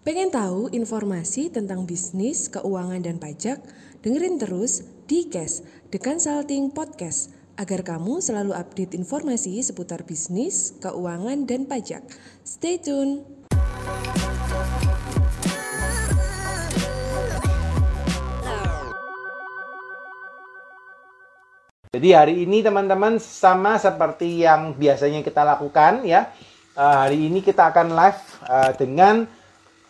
Pengen tahu informasi tentang bisnis, keuangan, dan pajak? Dengerin terus di Cash, The Consulting Podcast, agar kamu selalu update informasi seputar bisnis, keuangan, dan pajak. Stay tune! Jadi hari ini teman-teman sama seperti yang biasanya kita lakukan ya. Uh, hari ini kita akan live uh, dengan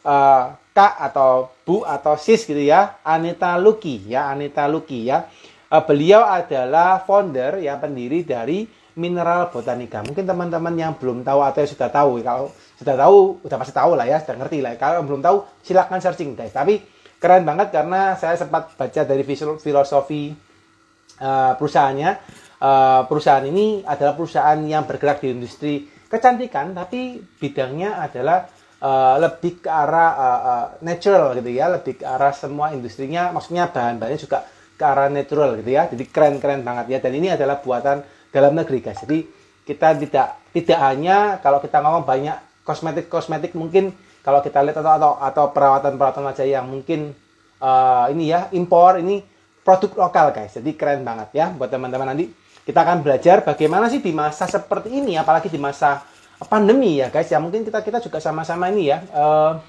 uh, Kak atau Bu atau Sis gitu ya, Anita Luki ya, Anita Luki ya. Uh, beliau adalah founder ya, pendiri dari Mineral Botanica. Mungkin teman-teman yang belum tahu atau yang sudah tahu, kalau sudah tahu udah pasti tahu lah ya, sudah ngerti lah. Kalau belum tahu silahkan searching guys. Tapi keren banget karena saya sempat baca dari filosofi uh, perusahaannya. Uh, perusahaan ini adalah perusahaan yang bergerak di industri kecantikan, tapi bidangnya adalah uh, lebih ke arah uh, uh, natural gitu ya, lebih ke arah semua industrinya, maksudnya bahan-bahannya juga ke arah natural gitu ya. Jadi keren-keren banget ya. Dan ini adalah buatan dalam negeri guys. Jadi kita tidak tidak hanya kalau kita ngomong banyak kosmetik-kosmetik mungkin kalau kita lihat atau atau, atau perawatan-perawatan aja yang mungkin uh, ini ya impor ini produk lokal guys. Jadi keren banget ya buat teman-teman nanti kita akan belajar bagaimana sih di masa seperti ini apalagi di masa pandemi ya guys ya. Mungkin kita kita juga sama-sama ini ya uh,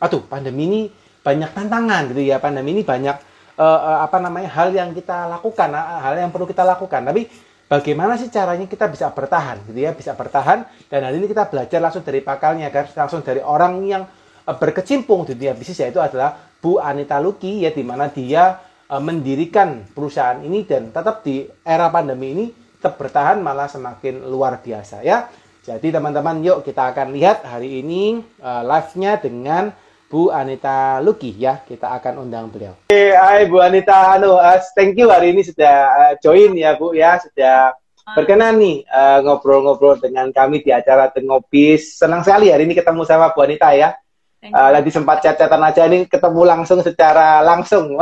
aduh pandemi ini banyak tantangan gitu ya. Pandemi ini banyak uh, uh, apa namanya hal yang kita lakukan hal yang perlu kita lakukan. Tapi bagaimana sih caranya kita bisa bertahan gitu ya bisa bertahan? Dan hari ini kita belajar langsung dari pakalnya guys langsung dari orang yang uh, berkecimpung di dunia bisnis yaitu adalah Bu Anita Luki ya di mana dia uh, mendirikan perusahaan ini dan tetap di era pandemi ini tetap bertahan malah semakin luar biasa ya jadi teman-teman yuk kita akan lihat hari ini uh, live-nya dengan Bu Anita Luki ya. Kita akan undang beliau. Oke, hey, hai Bu Anita. Halo, uh, thank you hari ini sudah uh, join ya Bu ya, sudah berkenan nih ngobrol-ngobrol uh, dengan kami di acara Tengobis. Senang sekali hari ini ketemu sama Bu Anita ya. Uh, lagi sempat chat-chatan aja ini ketemu langsung secara langsung.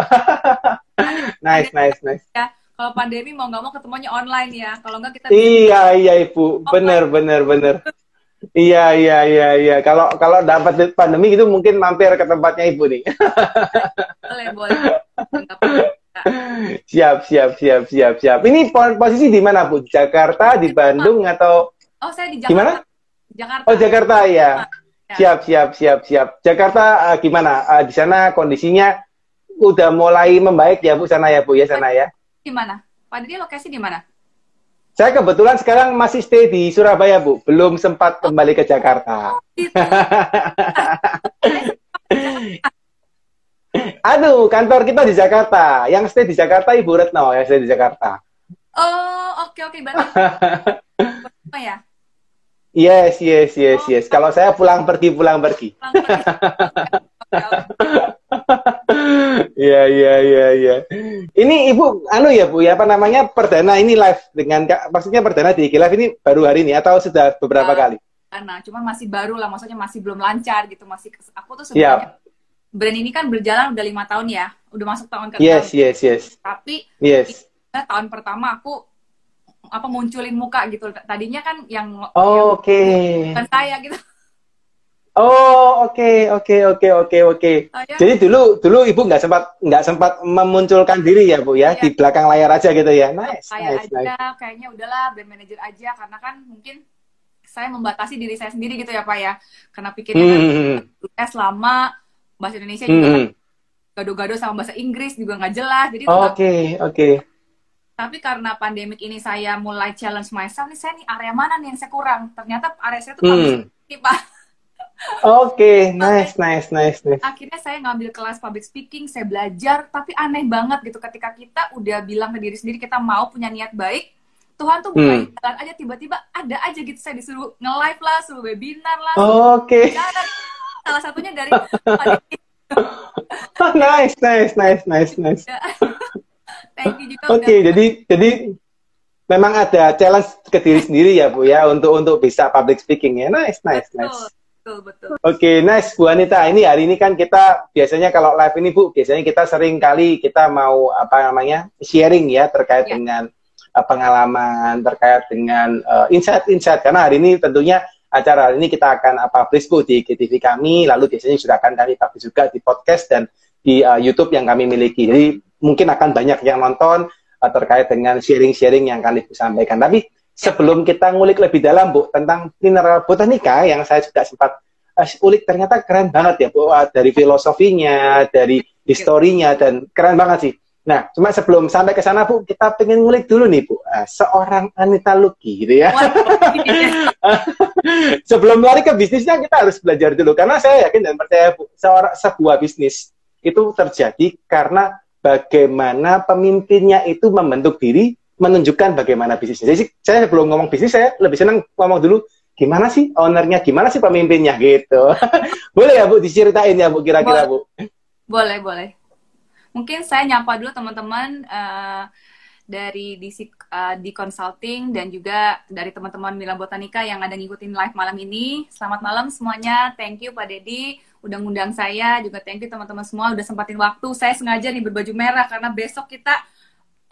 nice, nice, nice. Ya kalau pandemi mau nggak mau ketemunya online ya. Kalau nggak kita Iya, iya Ibu. Bener, bener, bener. Iya, iya, iya, iya. Kalau kalau dapat pandemi itu mungkin mampir ke tempatnya Ibu nih. boleh, boleh. siap, siap, siap, siap, siap. Ini posisi di mana, Bu? Jakarta, di Bandung atau Oh, saya di Jakarta. Gimana? Jakarta. Oh, Jakarta ya. ya. Siap, siap, siap, siap. Jakarta uh, gimana? Uh, di sana kondisinya udah mulai membaik ya, Bu, sana ya, Bu, ya, sana ya di mana? Pak Didi lokasi di mana? Saya kebetulan sekarang masih stay di Surabaya, Bu. Belum sempat kembali ke Jakarta. Gitu. Aduh, kantor kita di Jakarta. Yang stay di Jakarta Ibu Retno, yang stay di Jakarta. Oh, oke okay, oke, okay. berarti ya? Yes, yes, yes, oh, yes. Kalau saya pulang pergi, pulang pergi. Pulang pergi. Iya iya iya iya. Ini Ibu anu ya Bu ya apa namanya perdana ini live dengan maksudnya perdana di Live ini baru hari ini atau sudah beberapa uh, kali? Nah, cuma masih baru lah maksudnya masih belum lancar gitu masih aku tuh sebenarnya brand ini kan berjalan udah lima tahun ya, udah masuk tahun ke Yes, yes, yes. Tapi yes. tahun pertama aku apa munculin muka gitu. Tadinya kan yang oh, Oke. Okay. Kan saya gitu. Oh oke oke oke oke oke. Oh, ya? Jadi dulu dulu ibu nggak sempat nggak sempat memunculkan diri ya bu ya, ya. di belakang layar aja gitu ya. Nice. Saya nice, aja nice. kayaknya udahlah brand manager aja karena kan mungkin saya membatasi diri saya sendiri gitu ya pak ya. Karena pikirnya kan hmm. kan lama bahasa Indonesia juga hmm. gado-gado sama bahasa Inggris juga nggak jelas. Jadi oke oke. Okay. Tapi karena pandemik ini saya mulai challenge myself nih saya nih area mana nih yang saya kurang. Ternyata area saya tuh hmm. pak Oke, okay, nice, nice, nice, nice. Akhirnya saya ngambil kelas public speaking, saya belajar, tapi aneh banget gitu ketika kita udah bilang ke diri sendiri kita mau punya niat baik, Tuhan tuh hmm. jalan aja tiba-tiba ada aja gitu saya disuruh nge-live lah, suruh webinar lah. Oke. Okay. Salah satunya dari nice, nice, nice, nice, nice. Thank you juga. Oke, okay, jadi jadi memang ada challenge ke diri sendiri ya Bu ya untuk untuk bisa public speaking ya. Nice, nice, Betul. nice betul betul. Oke, okay, nice Bu Anita. Ini hari ini kan kita biasanya kalau live ini Bu, biasanya kita sering kali kita mau apa namanya sharing ya terkait ya. dengan uh, pengalaman, terkait dengan uh, insight-insight. Karena hari ini tentunya acara ini kita akan uh, publish bu di GTV kami, lalu biasanya sudah akan kami publish juga di podcast dan di uh, YouTube yang kami miliki. Jadi mungkin akan banyak yang nonton uh, terkait dengan sharing-sharing yang kami sampaikan. Tapi sebelum kita ngulik lebih dalam bu tentang mineral botanika yang saya juga sempat uh, ulik ternyata keren banget ya bu uh, dari filosofinya, dari historinya dan keren banget sih. Nah, cuma sebelum sampai ke sana Bu, kita pengen ngulik dulu nih Bu, uh, seorang Anita Luki gitu ya. sebelum lari ke bisnisnya kita harus belajar dulu karena saya yakin dan percaya Bu, seorang sebuah bisnis itu terjadi karena bagaimana pemimpinnya itu membentuk diri, menunjukkan bagaimana bisnisnya. Jadi saya sebelum ngomong bisnis saya lebih senang ngomong dulu gimana sih ownernya, gimana sih pemimpinnya gitu. boleh ya Bu diceritain ya Bu kira-kira Bu? Boleh, boleh mungkin saya nyapa dulu teman-teman uh, dari di uh, di consulting dan juga dari teman-teman Mila Botanika yang ada ngikutin live malam ini. Selamat malam semuanya. Thank you Pak Dedi udah ngundang saya. Juga thank you teman-teman semua udah sempatin waktu. Saya sengaja nih berbaju merah karena besok kita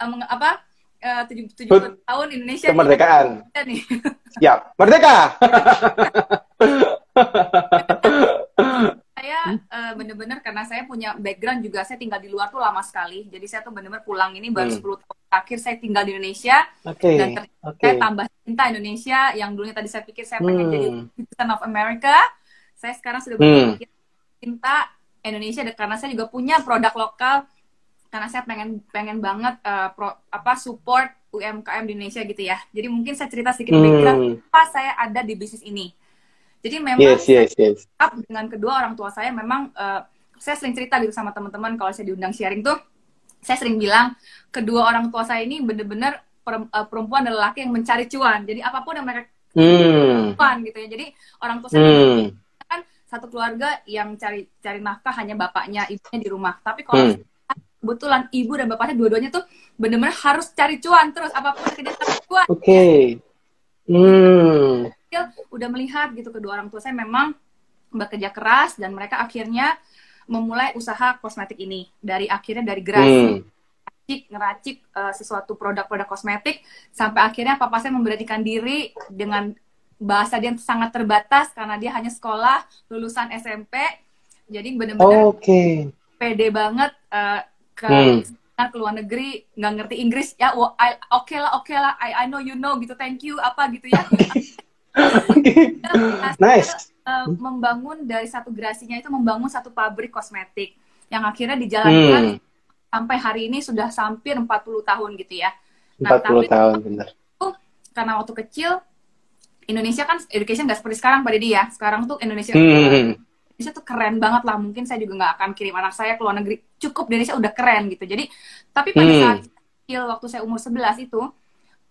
um, apa tujuh tujuh tahun Indonesia kemerdekaan. Nih. Siap, merdeka. saya uh, bener-bener karena saya punya background juga saya tinggal di luar tuh lama sekali jadi saya tuh bener-bener pulang ini baru hmm. 10 tahun terakhir saya tinggal di Indonesia okay. dan okay. saya tambah cinta Indonesia yang dulunya tadi saya pikir saya pengen hmm. jadi citizen of America saya sekarang sudah hmm. cinta Indonesia karena saya juga punya produk lokal karena saya pengen pengen banget uh, pro, apa support UMKM di Indonesia gitu ya jadi mungkin saya cerita sedikit hmm. background apa saya ada di bisnis ini jadi memang yes, yes, yes. dengan kedua orang tua saya memang uh, saya sering cerita gitu sama teman-teman kalau saya diundang sharing tuh saya sering bilang kedua orang tua saya ini bener-bener eh, perempuan dan laki yang mencari cuan. Jadi apa pun yang mereka hmm. cuan gitu ya. Jadi orang tua saya hmm. kan satu keluarga yang cari cari nafkah hanya bapaknya, ibunya di rumah. Tapi kalau hmm. Kebetulan ibu dan bapaknya dua-duanya tuh bener-bener harus cari cuan terus apa pun yang cari cuan. Oke. Okay. Hmm udah melihat gitu kedua orang tua saya memang bekerja keras dan mereka akhirnya memulai usaha kosmetik ini dari akhirnya dari gerasi hmm. ngeracik ngeracik uh, sesuatu produk-produk kosmetik sampai akhirnya papa saya memberanikan diri dengan bahasa dia sangat terbatas karena dia hanya sekolah lulusan SMP jadi benar-benar okay. pede banget uh, ke hmm ke luar negeri nggak ngerti Inggris ya oke okay lah oke okay lah I, I know you know gitu thank you apa gitu ya nice. Uh, membangun dari satu gerasinya itu membangun satu pabrik kosmetik yang akhirnya dijalankan hmm. sampai hari ini sudah hampir 40 tahun gitu ya. Nah, 40 tapi, tahun benar. Karena waktu kecil Indonesia kan education nggak seperti sekarang pada dia. Sekarang tuh Indonesia hmm. Indonesia tuh keren banget lah. Mungkin saya juga nggak akan kirim anak saya ke luar negeri. Cukup Indonesia udah keren gitu. Jadi tapi pada hmm. saat kecil waktu saya umur 11 itu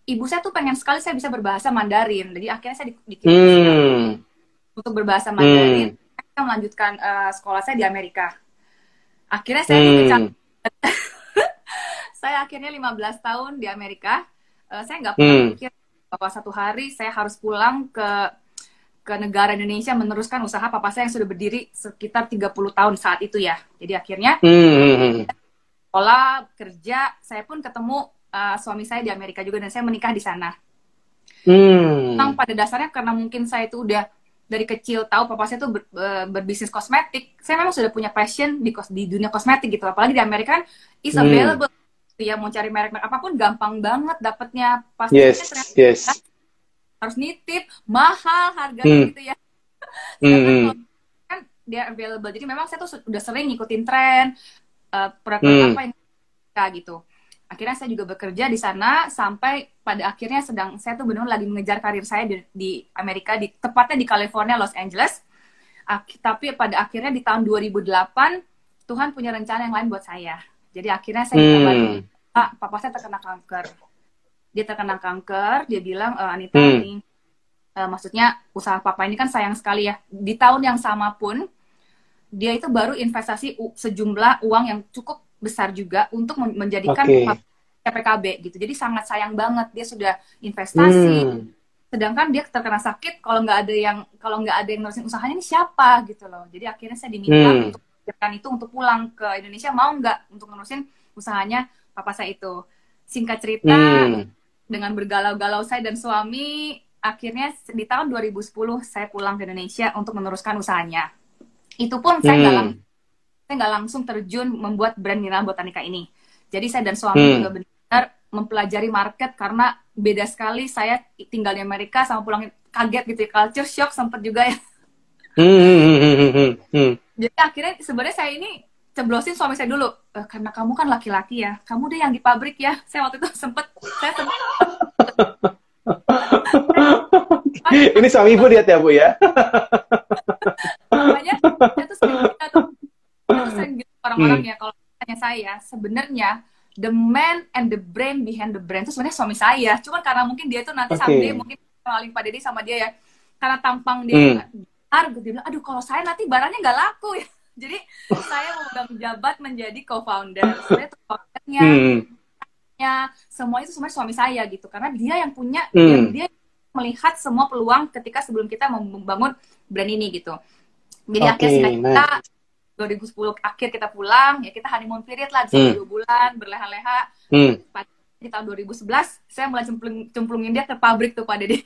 ibu saya tuh pengen sekali saya bisa berbahasa Mandarin. Jadi akhirnya saya dikirim hmm. untuk berbahasa Mandarin. Hmm. Saya melanjutkan uh, sekolah saya di Amerika. Akhirnya saya hmm. saya akhirnya 15 tahun di Amerika. Uh, saya nggak pernah hmm. pikir bahwa satu hari saya harus pulang ke ke negara Indonesia meneruskan usaha papa saya yang sudah berdiri sekitar 30 tahun saat itu ya. Jadi akhirnya hmm. sekolah, kerja, saya pun ketemu uh, suami saya di Amerika juga dan saya menikah di sana. Hmm. Memang pada dasarnya karena mungkin saya itu udah dari kecil tahu papa saya tuh ber, ber, berbisnis kosmetik, saya memang sudah punya passion di di dunia kosmetik gitu. Apalagi di Amerika kan is hmm. available. Hmm. Ya mau cari merek-merek apa pun gampang banget dapatnya pasti yes, yes. Harus nitip mahal harganya hmm. gitu ya. Hmm. kan dia available. Jadi memang saya tuh udah sering ngikutin tren uh, produk hmm. apa yang gitu akhirnya saya juga bekerja di sana sampai pada akhirnya sedang saya tuh benar lagi mengejar karir saya di, di Amerika di tepatnya di California Los Angeles Ak tapi pada akhirnya di tahun 2008 Tuhan punya rencana yang lain buat saya jadi akhirnya saya hmm. ah papa saya terkena kanker dia terkena kanker dia bilang e, Anita hmm. ini uh, maksudnya usaha papa ini kan sayang sekali ya di tahun yang sama pun dia itu baru investasi sejumlah uang yang cukup besar juga untuk menjadikan okay. PPKB gitu. Jadi sangat sayang banget dia sudah investasi. Hmm. Sedangkan dia terkena sakit kalau nggak ada yang kalau nggak ada yang nurusin usahanya ini siapa gitu loh. Jadi akhirnya saya diminta hmm. untuk mengerjakan itu untuk pulang ke Indonesia mau nggak untuk nurusin usahanya papa saya itu. Singkat cerita hmm. Dengan bergalau-galau saya dan suami akhirnya di tahun 2010 saya pulang ke Indonesia untuk meneruskan usahanya. Itu pun saya nggak Hmm. lang- saya nggak langsung terjun membuat brand mineral botanica ini. Jadi saya dan suami Hmm. juga benar mempelajari market karena beda sekali saya tinggal di Amerika sama pulang kaget gitu ya culture shock sempat juga ya. Hmm, hmm, hmm, hmm, hmm, hmm. Jadi akhirnya sebenarnya saya ini ceblosin suami saya dulu. "Eh, karena kamu kan laki-laki ya. Kamu deh yang di pabrik ya. Saya waktu itu sempet saya sempet. Ini suami ibu lihat ya bu ya. makanya saya tuh sering kita tuh. Sering gitu orang-orang ya kalau tanya saya sebenarnya the man and the brain behind the brand itu sebenarnya suami saya. Cuman karena mungkin dia tuh nanti Oke. someday mungkin kenalin Pak Deddy sama dia ya. Karena tampang dia Hmm. gitu dia bilang aduh kalau saya nanti barangnya nggak laku ya jadi saya mau menjabat menjadi co-founder saya co-foundernya Hmm. semua itu sebenarnya suami saya gitu karena dia yang punya Hmm. dia, dia melihat semua peluang ketika sebelum kita membangun brand ini gitu jadi Oke, akhirnya kita nice. 2010 akhir kita pulang ya kita honeymoon period lah di Hmm. dua bulan berleha-leha Hmm. di tahun 2011 saya mulai cemplung, cemplungin dia ke pabrik tuh Pak Dede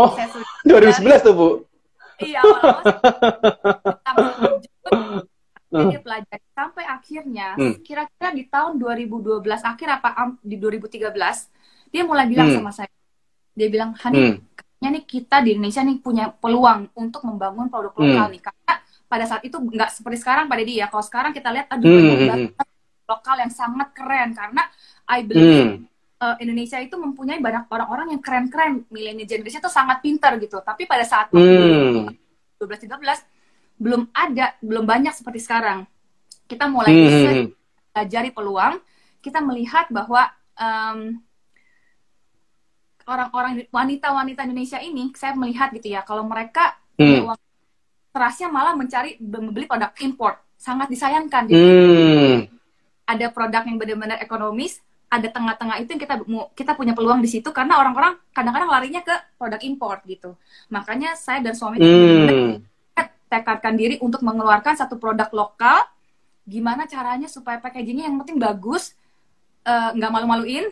Oh, saya suruh 2011 tuh bu. iya awal-awal dia pelajari sampai akhirnya Hmm. kira-kira di tahun 2012 akhir apa di 2013 dia mulai bilang Hmm. sama saya dia bilang Hani Hmm. kayaknya nih kita di Indonesia nih punya peluang untuk membangun produk Hmm. lokal nih karena pada saat itu nggak seperti sekarang pada dia kalau sekarang kita lihat aduh Hmm, banyak hmm, banget lokal yang sangat keren karena I believe Hmm. uh, Indonesia itu mempunyai banyak orang-orang yang keren-keren milenial generation itu sangat pintar gitu tapi pada saat Hmm. 12-13 belum ada belum banyak seperti sekarang kita mulai Hmm, hmm, pelajari peluang kita melihat bahwa em, orang-orang wanita-wanita Indonesia ini saya melihat gitu ya kalau mereka Hmm. uang kerasnya malah mencari membeli produk import sangat disayangkan gitu. Hmm. ada produk yang benar-benar ekonomis ada tengah-tengah itu yang kita kita punya peluang di situ karena orang-orang kadang-kadang larinya ke produk import gitu makanya saya dan suami Hmm. Tekadkan diri untuk mengeluarkan satu produk lokal gimana caranya supaya packagingnya yang penting bagus eh, nggak malu-maluin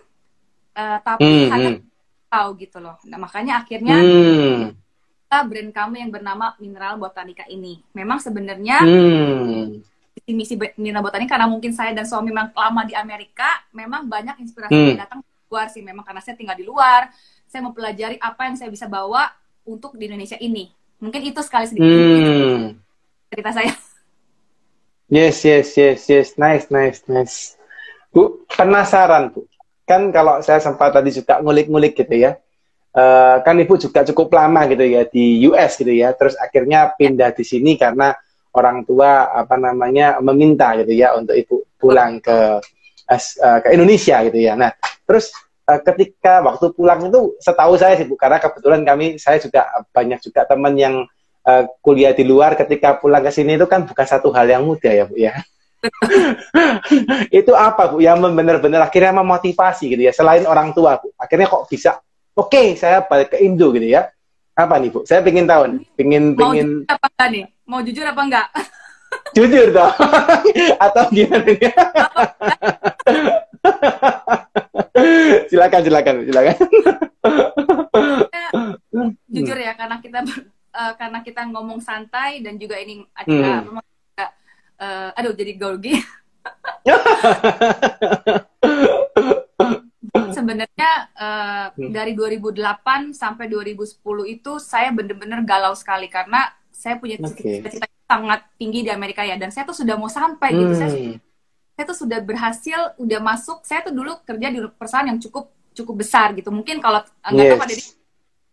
eh, tapi Hmm, harga hmm. tahu gitu loh nah makanya akhirnya Hmm. kita brand kami yang bernama Mineral Botanica ini memang sebenarnya visi misi Mineral Botanica karena mungkin saya dan suami memang lama di Amerika memang banyak inspirasi Hmm. yang datang luar sih memang karena saya tinggal di luar saya mempelajari apa yang saya bisa bawa untuk di Indonesia ini mungkin itu sekali sedikit Hmm. cerita saya Yes, yes, yes, yes. Nice, nice, nice. Bu, penasaran, Bu. Kan kalau saya sempat tadi juga ngulik-ngulik gitu ya. Eh, kan Ibu juga cukup lama gitu ya di US gitu ya. Terus akhirnya pindah di sini karena orang tua apa namanya meminta gitu ya untuk Ibu pulang ke eh, ke Indonesia gitu ya. Nah, terus ketika waktu pulang itu setahu saya sih Bu karena kebetulan kami saya juga banyak juga teman yang eh, kuliah di luar ketika pulang ke sini itu kan bukan satu hal yang mudah ya Bu ya. itu apa Bu yang benar-benar akhirnya memotivasi gitu ya selain orang tua Bu. Akhirnya kok bisa oke saya balik ke Indo gitu ya. Apa nih Bu? Saya pengen tahu nih. Pengen mau pengen jujur apa enggak nih mau jujur apa enggak jujur dong. Atau gimana nih? silakan silakan silakan. jujur ya karena kita eh, karena kita ngomong santai dan juga ini Hmm. acara memang juga, eh, aduh jadi grogi sebenarnya Hmm. dari 2008 sampai 2010 itu saya bener-bener galau sekali karena saya punya cita-cita sangat tinggi di Amerika ya dan saya tuh sudah mau sampai gitu saya Hmm. Saya tuh sudah berhasil udah masuk saya tuh dulu kerja di perusahaan yang cukup cukup besar gitu mungkin kalau nggak tahu. Pak Deddy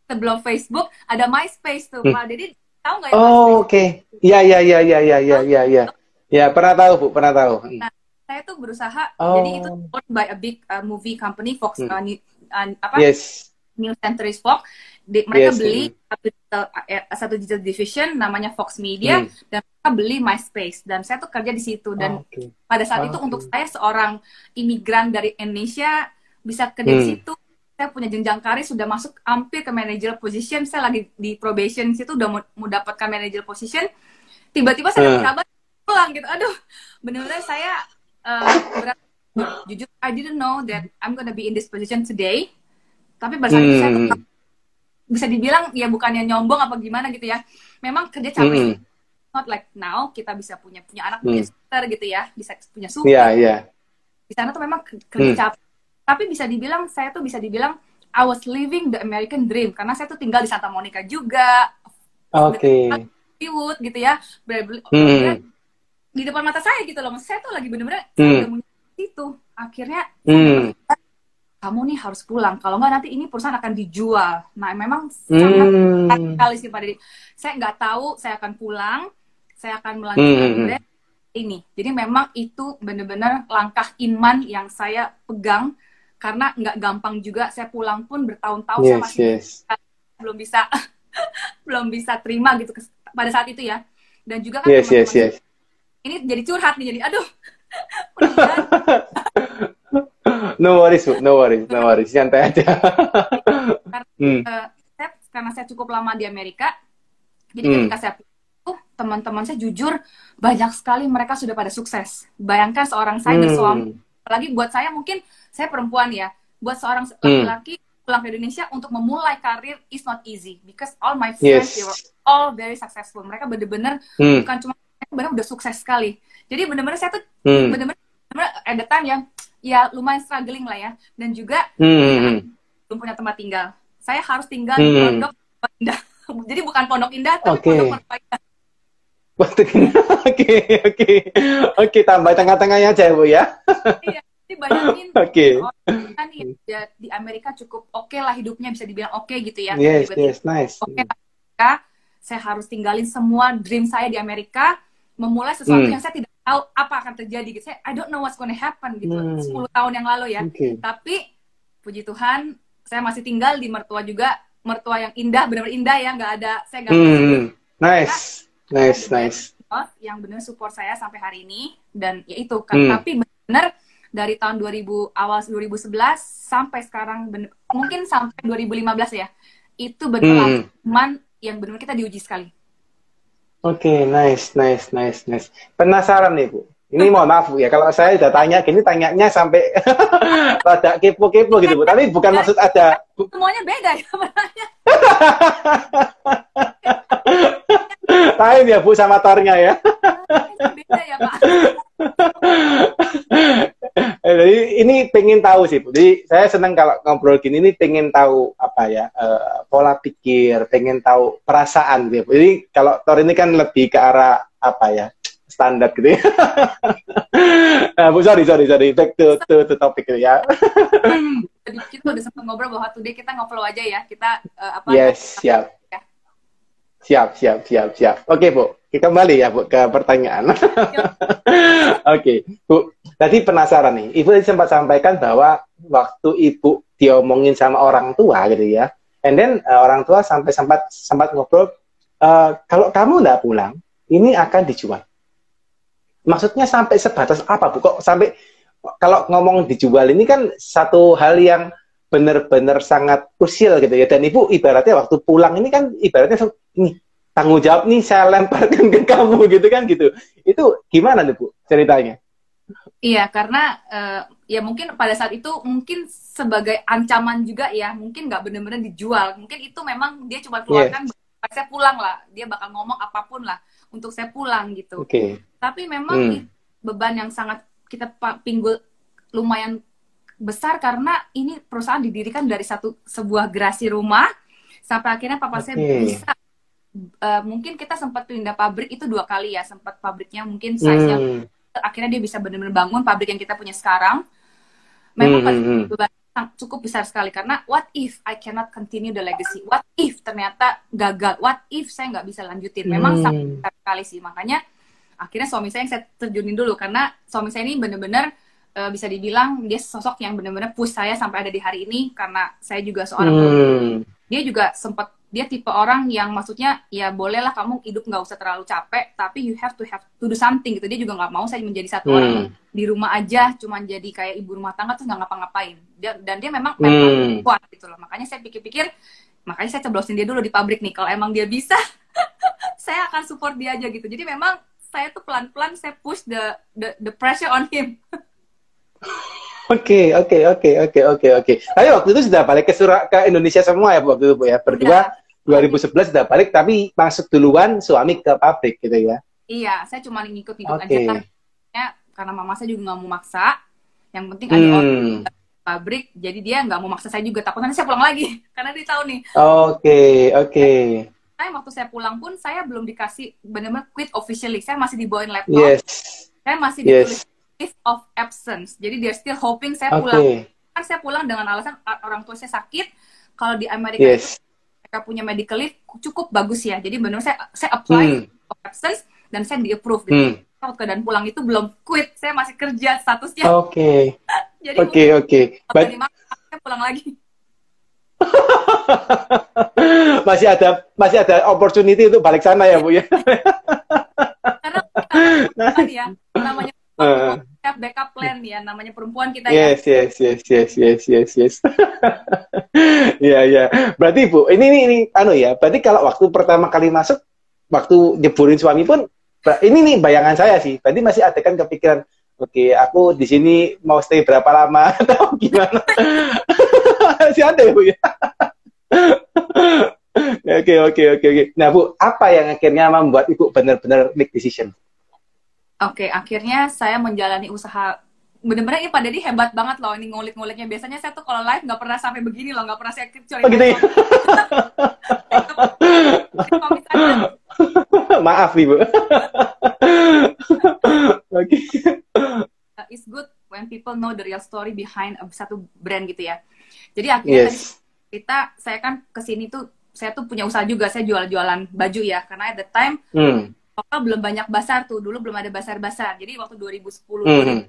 sebelum Facebook ada MySpace tuh Hmm. Pak Deddy tahu nggak ya Oh, oke. Ya, ya, ya, ya, ya, ya, ya, ya. Ya, pernah tahu, Bu, pernah tahu. Hmm. saya tuh berusaha Oh. jadi itu owned by a big uh, movie company Fox Hmm. uh, uh, apa Yes. New Century Fox Di- mereka Yes, beli hmm. satu digital, eh, satu digital division namanya Fox Media Hmm. dan mereka beli MySpace dan saya tuh kerja di situ dan Oke. pada saat itu Oke. untuk saya seorang imigran dari Indonesia bisa kerja di Hmm. situ saya punya jenjang karir sudah masuk hampir ke manager position saya lagi di probation situ udah mau, mau dapatkan manager position tiba-tiba saya Hmm. dapat kabar pulang gitu aduh benar-benar saya eh, berat jujur I didn't know that I'm gonna be in this position today tapi pada saat itu saya Hmm. tetap bisa dibilang ya bukannya nyombong apa gimana gitu ya memang kerja capek Hmm. not like now kita bisa punya punya anak Hmm. punya suster gitu ya bisa punya supir Iya, iya. di sana tuh memang ke- kerja Hmm. capek tapi bisa dibilang saya tuh bisa dibilang I was living the American dream karena saya tuh tinggal di Santa Monica juga Oke. Hollywood gitu ya bener-bener di depan mata saya gitu loh saya tuh lagi bener-bener punya itu akhirnya Hmm. Kamu nih harus pulang kalau nggak nanti ini perusahaan akan dijual nah memang sangat Hmm. sekali sih pada diri. saya nggak tahu saya akan pulang saya akan melanjutkan Hmm. brand ini jadi memang itu benar-benar langkah iman yang saya pegang karena nggak gampang juga saya pulang pun bertahun-tahun saya Yes, masih yes. belum bisa belum bisa terima gitu pada saat itu ya dan juga kan Yes, yes, teman-teman- yes. ini jadi curhat nih jadi aduh No worries, Bu. no worries, no worries. Santai aja. hmm. eh, saya karena saya cukup lama di Amerika jadi Hmm. ketika saya pulang, teman-teman saya jujur banyak sekali mereka sudah pada sukses bayangkan seorang saya Hmm. bersuami apalagi buat saya mungkin saya perempuan ya buat seorang laki-laki pulang ke Indonesia untuk memulai karir is not easy because all my friends Yes. they were all very successful mereka bener-bener Hmm. bukan cuma mereka bener udah sukses sekali jadi bener-bener saya tuh Hmm. bener-bener at the time ya ya lumayan struggling lah ya dan juga Hmm. belum punya tempat tinggal. Saya harus tinggal di Hmm. pondok Pondok indah. Jadi bukan pondok indah, tapi Oke. pondok Pondok indah. Oke, oke. Oke, tambah tengah-tengahnya aja, Bu ya. Iya. Jadi bayangin Oke. orang kan ya, ya, di Amerika cukup oke lah hidupnya bisa dibilang oke gitu ya. Yes, Tiba-tiba, yes, nice. Oke, Amerika, saya harus tinggalin semua dream saya di Amerika, memulai sesuatu Hmm. yang saya tidak tahu apa akan terjadi gitu. Saya I don't know what's gonna happen gitu. Hmm. 10 tahun yang lalu ya. Oke. Tapi puji Tuhan, saya masih tinggal di mertua juga, mertua yang indah, benar-benar indah ya, nggak ada saya nggak Hmm. Nice. Nice, nice. bos yang benar support saya sampai hari ini dan ya itu kan Hmm. tapi benar dari tahun 2000 awal 2011 sampai sekarang bener, mungkin sampai 2015 ya itu benar Hmm. cuman yang benar kita diuji sekali Oke, nice, nice, nice, nice. Penasaran nih, Bu. Ini mohon maaf, Bu ya. Kalau saya udah tanya gini, tanyanya sampai rada kepo-kepo gitu, Bu. Tapi bukan maksud ada... semuanya beda ya Lain ya, Bu, sama tornya ya. beda ya pak Jadi ini pengen tahu sih, Bu. Jadi saya senang kalau ngobrol gini ini pengen tahu apa ya eh, pola pikir, pengen tahu perasaan gitu. ya, Bu. Jadi kalau Tor ini kan lebih ke arah apa ya standar gitu ya. nah, Bu, sorry, sorry, sorry. Back to to, to topik gitu ya. Jadi kita udah sempat ngobrol bahwa today kita ngobrol aja ya kita eh, apa Yes, siap. Ya. Siap, siap, siap, siap. Oke, Bu. Kita kembali ya, Bu, ke pertanyaan. Oke, Bu. Tadi penasaran nih. Ibu tadi sempat sampaikan bahwa waktu Ibu diomongin sama orang tua gitu ya. And then uh, orang tua sampai sempat sempat ngobrol uh, kalau kamu nggak pulang, ini akan dijual. Maksudnya sampai sebatas apa, Bu? Kok sampai kalau ngomong dijual ini kan satu hal yang benar-benar sangat krusial gitu ya. Dan ibu ibaratnya waktu pulang ini kan ibaratnya ini tanggung jawab nih saya lemparkan ke kamu gitu kan gitu. Itu gimana nih bu ceritanya? Iya, karena eh, ya mungkin pada saat itu mungkin sebagai ancaman juga ya, mungkin nggak benar-benar dijual. Mungkin itu memang dia cuma keluarkan, "Pak, saya pulang lah. Dia bakal ngomong apa pun lah untuk saya pulang gitu. Oke. Tapi memang Hmm. beban yang sangat kita pinggul lumayan besar karena ini perusahaan didirikan dari satu sebuah gerasi rumah sampai akhirnya papa saya Oke. bisa eh, mungkin kita sempat pindah pabrik itu dua kali ya, sempat pabriknya mungkin size-nya Hmm. akhirnya dia bisa benar-benar bangun pabrik yang kita punya sekarang. Memang Hmm, hmm, hmm. beban cukup besar sekali karena what if I cannot continue the legacy? What if ternyata gagal? What if saya nggak bisa lanjutin? Memang Hmm. sangat besar sekali sih. Makanya akhirnya suami saya yang saya terjunin dulu karena suami saya ini benar-benar eh, bisa dibilang dia sosok yang benar-benar push saya sampai ada di hari ini karena saya juga seorang Hmm. dia juga sempat dia tipe orang yang maksudnya ya bolehlah kamu hidup nggak usah terlalu capek tapi you have to have to do something gitu. Dia juga nggak mau saya menjadi satu Hmm. orang di rumah aja cuman jadi kayak ibu rumah tangga terus nggak ngapa-ngapain. Dia, dan dia memang Hmm. kuat gitu loh. Makanya saya pikir-pikir makanya saya ceblosin dia dulu di pabrik nih. Kalau emang dia bisa saya akan support dia aja gitu. Jadi memang saya tuh pelan-pelan saya push the the, the pressure on him Oke, oke, oke, oke, oke, oke. Tapi waktu itu sudah balik ke Surat ke Indonesia semua ya waktu itu Bu ya. Berdua 2011 sudah balik tapi masuk duluan suami ke pabrik gitu ya. Iya, saya cuma ngikut-ngikut Oke. aja kan. Ya, karena mama saya juga nggak mau maksa. Yang penting ada Hmm. orang di pabrik, jadi dia nggak mau maksa saya juga. Takut nanti saya pulang lagi, karena dia tahu nih. Oke, oke. Saya waktu saya pulang pun saya belum dikasih benar-benar quit officially. Saya masih dibawain laptop. Yes. Saya masih Yes. Leave of absence. Jadi dia still hoping saya Oke. pulang. Kan saya pulang dengan alasan orang tua saya sakit. Kalau di Amerika Yes. itu mereka punya medical leave cukup bagus ya. Jadi benar saya saya apply Hmm. of absence dan saya di approve gitu. Hmm. Keadaan pulang itu belum quit. Saya masih kerja statusnya. Oke. Jadi Oke, oke. mungkin But- dari mana saya pulang lagi. masih ada masih ada opportunity untuk balik sana ya, Bu ya. Karena kan ya namanya Uh. perempuan, backup plan ya namanya perempuan kita ya. Yes, yes, yes, yes, yes, yes, yes. Iya, iya. Berarti Bu, ini ini ini anu ya. Berarti kalau waktu pertama kali masuk, waktu nyeburin suami pun, ini nih bayangan saya sih. Berarti masih ada kan kepikiran, oke, aku di sini mau stay berapa lama atau gimana? masih ada ya Bu ya. Oke, oke, oke, oke. Nah Bu, apa yang akhirnya membuat Ibu benar-benar make decision? Oke, akhirnya saya menjalani usaha bener-bener ini pada ini hebat banget loh ini ngulik-nguliknya biasanya saya tuh kalau live nggak pernah sampai begini loh nggak pernah saya kecuali Oh, gitu ya? Maaf nih Bu. Oke. uh, it's good when people know the real story behind a- satu brand gitu ya. Jadi akhirnya tadi Yes. kita saya kan ke sini tuh saya tuh punya usaha juga saya jual-jualan baju ya karena at the time Hmm. Lokal belum banyak basar tuh dulu belum ada basar-basar jadi waktu 2010 Hmm.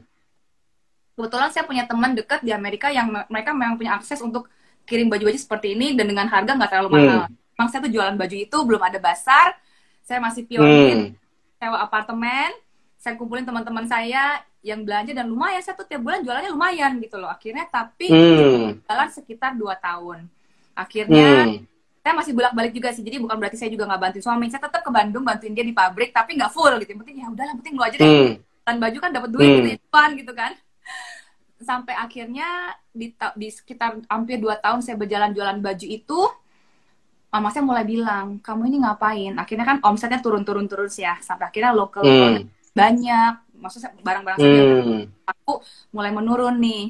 kebetulan saya punya teman dekat di Amerika yang me- mereka memang punya akses untuk kirim baju-baju seperti ini dan dengan harga nggak terlalu mahal. Memang saya tuh jualan baju itu belum ada basar, saya masih pionir, Hmm. sewa apartemen, saya kumpulin teman-teman saya yang belanja dan lumayan saya tuh tiap bulan jualannya lumayan gitu loh. Akhirnya tapi Hmm. jalan sekitar 2 tahun. Akhirnya Hmm. Saya masih bolak-balik juga sih. Jadi bukan berarti saya juga nggak bantuin suami. Saya tetap ke Bandung bantuin dia di pabrik tapi nggak full gitu. Yang penting ya udahlah, penting lu aja deh Hmm. baju kan dapat duit Hmm. gitu ya, gitu kan sampai akhirnya di, di sekitar hampir 2 tahun saya berjalan jualan baju itu mama saya mulai bilang kamu ini ngapain akhirnya kan omsetnya turun-turun terus ya sampai akhirnya local Hmm. product banyak maksudnya barang-barang saya Hmm. aku mulai menurun nih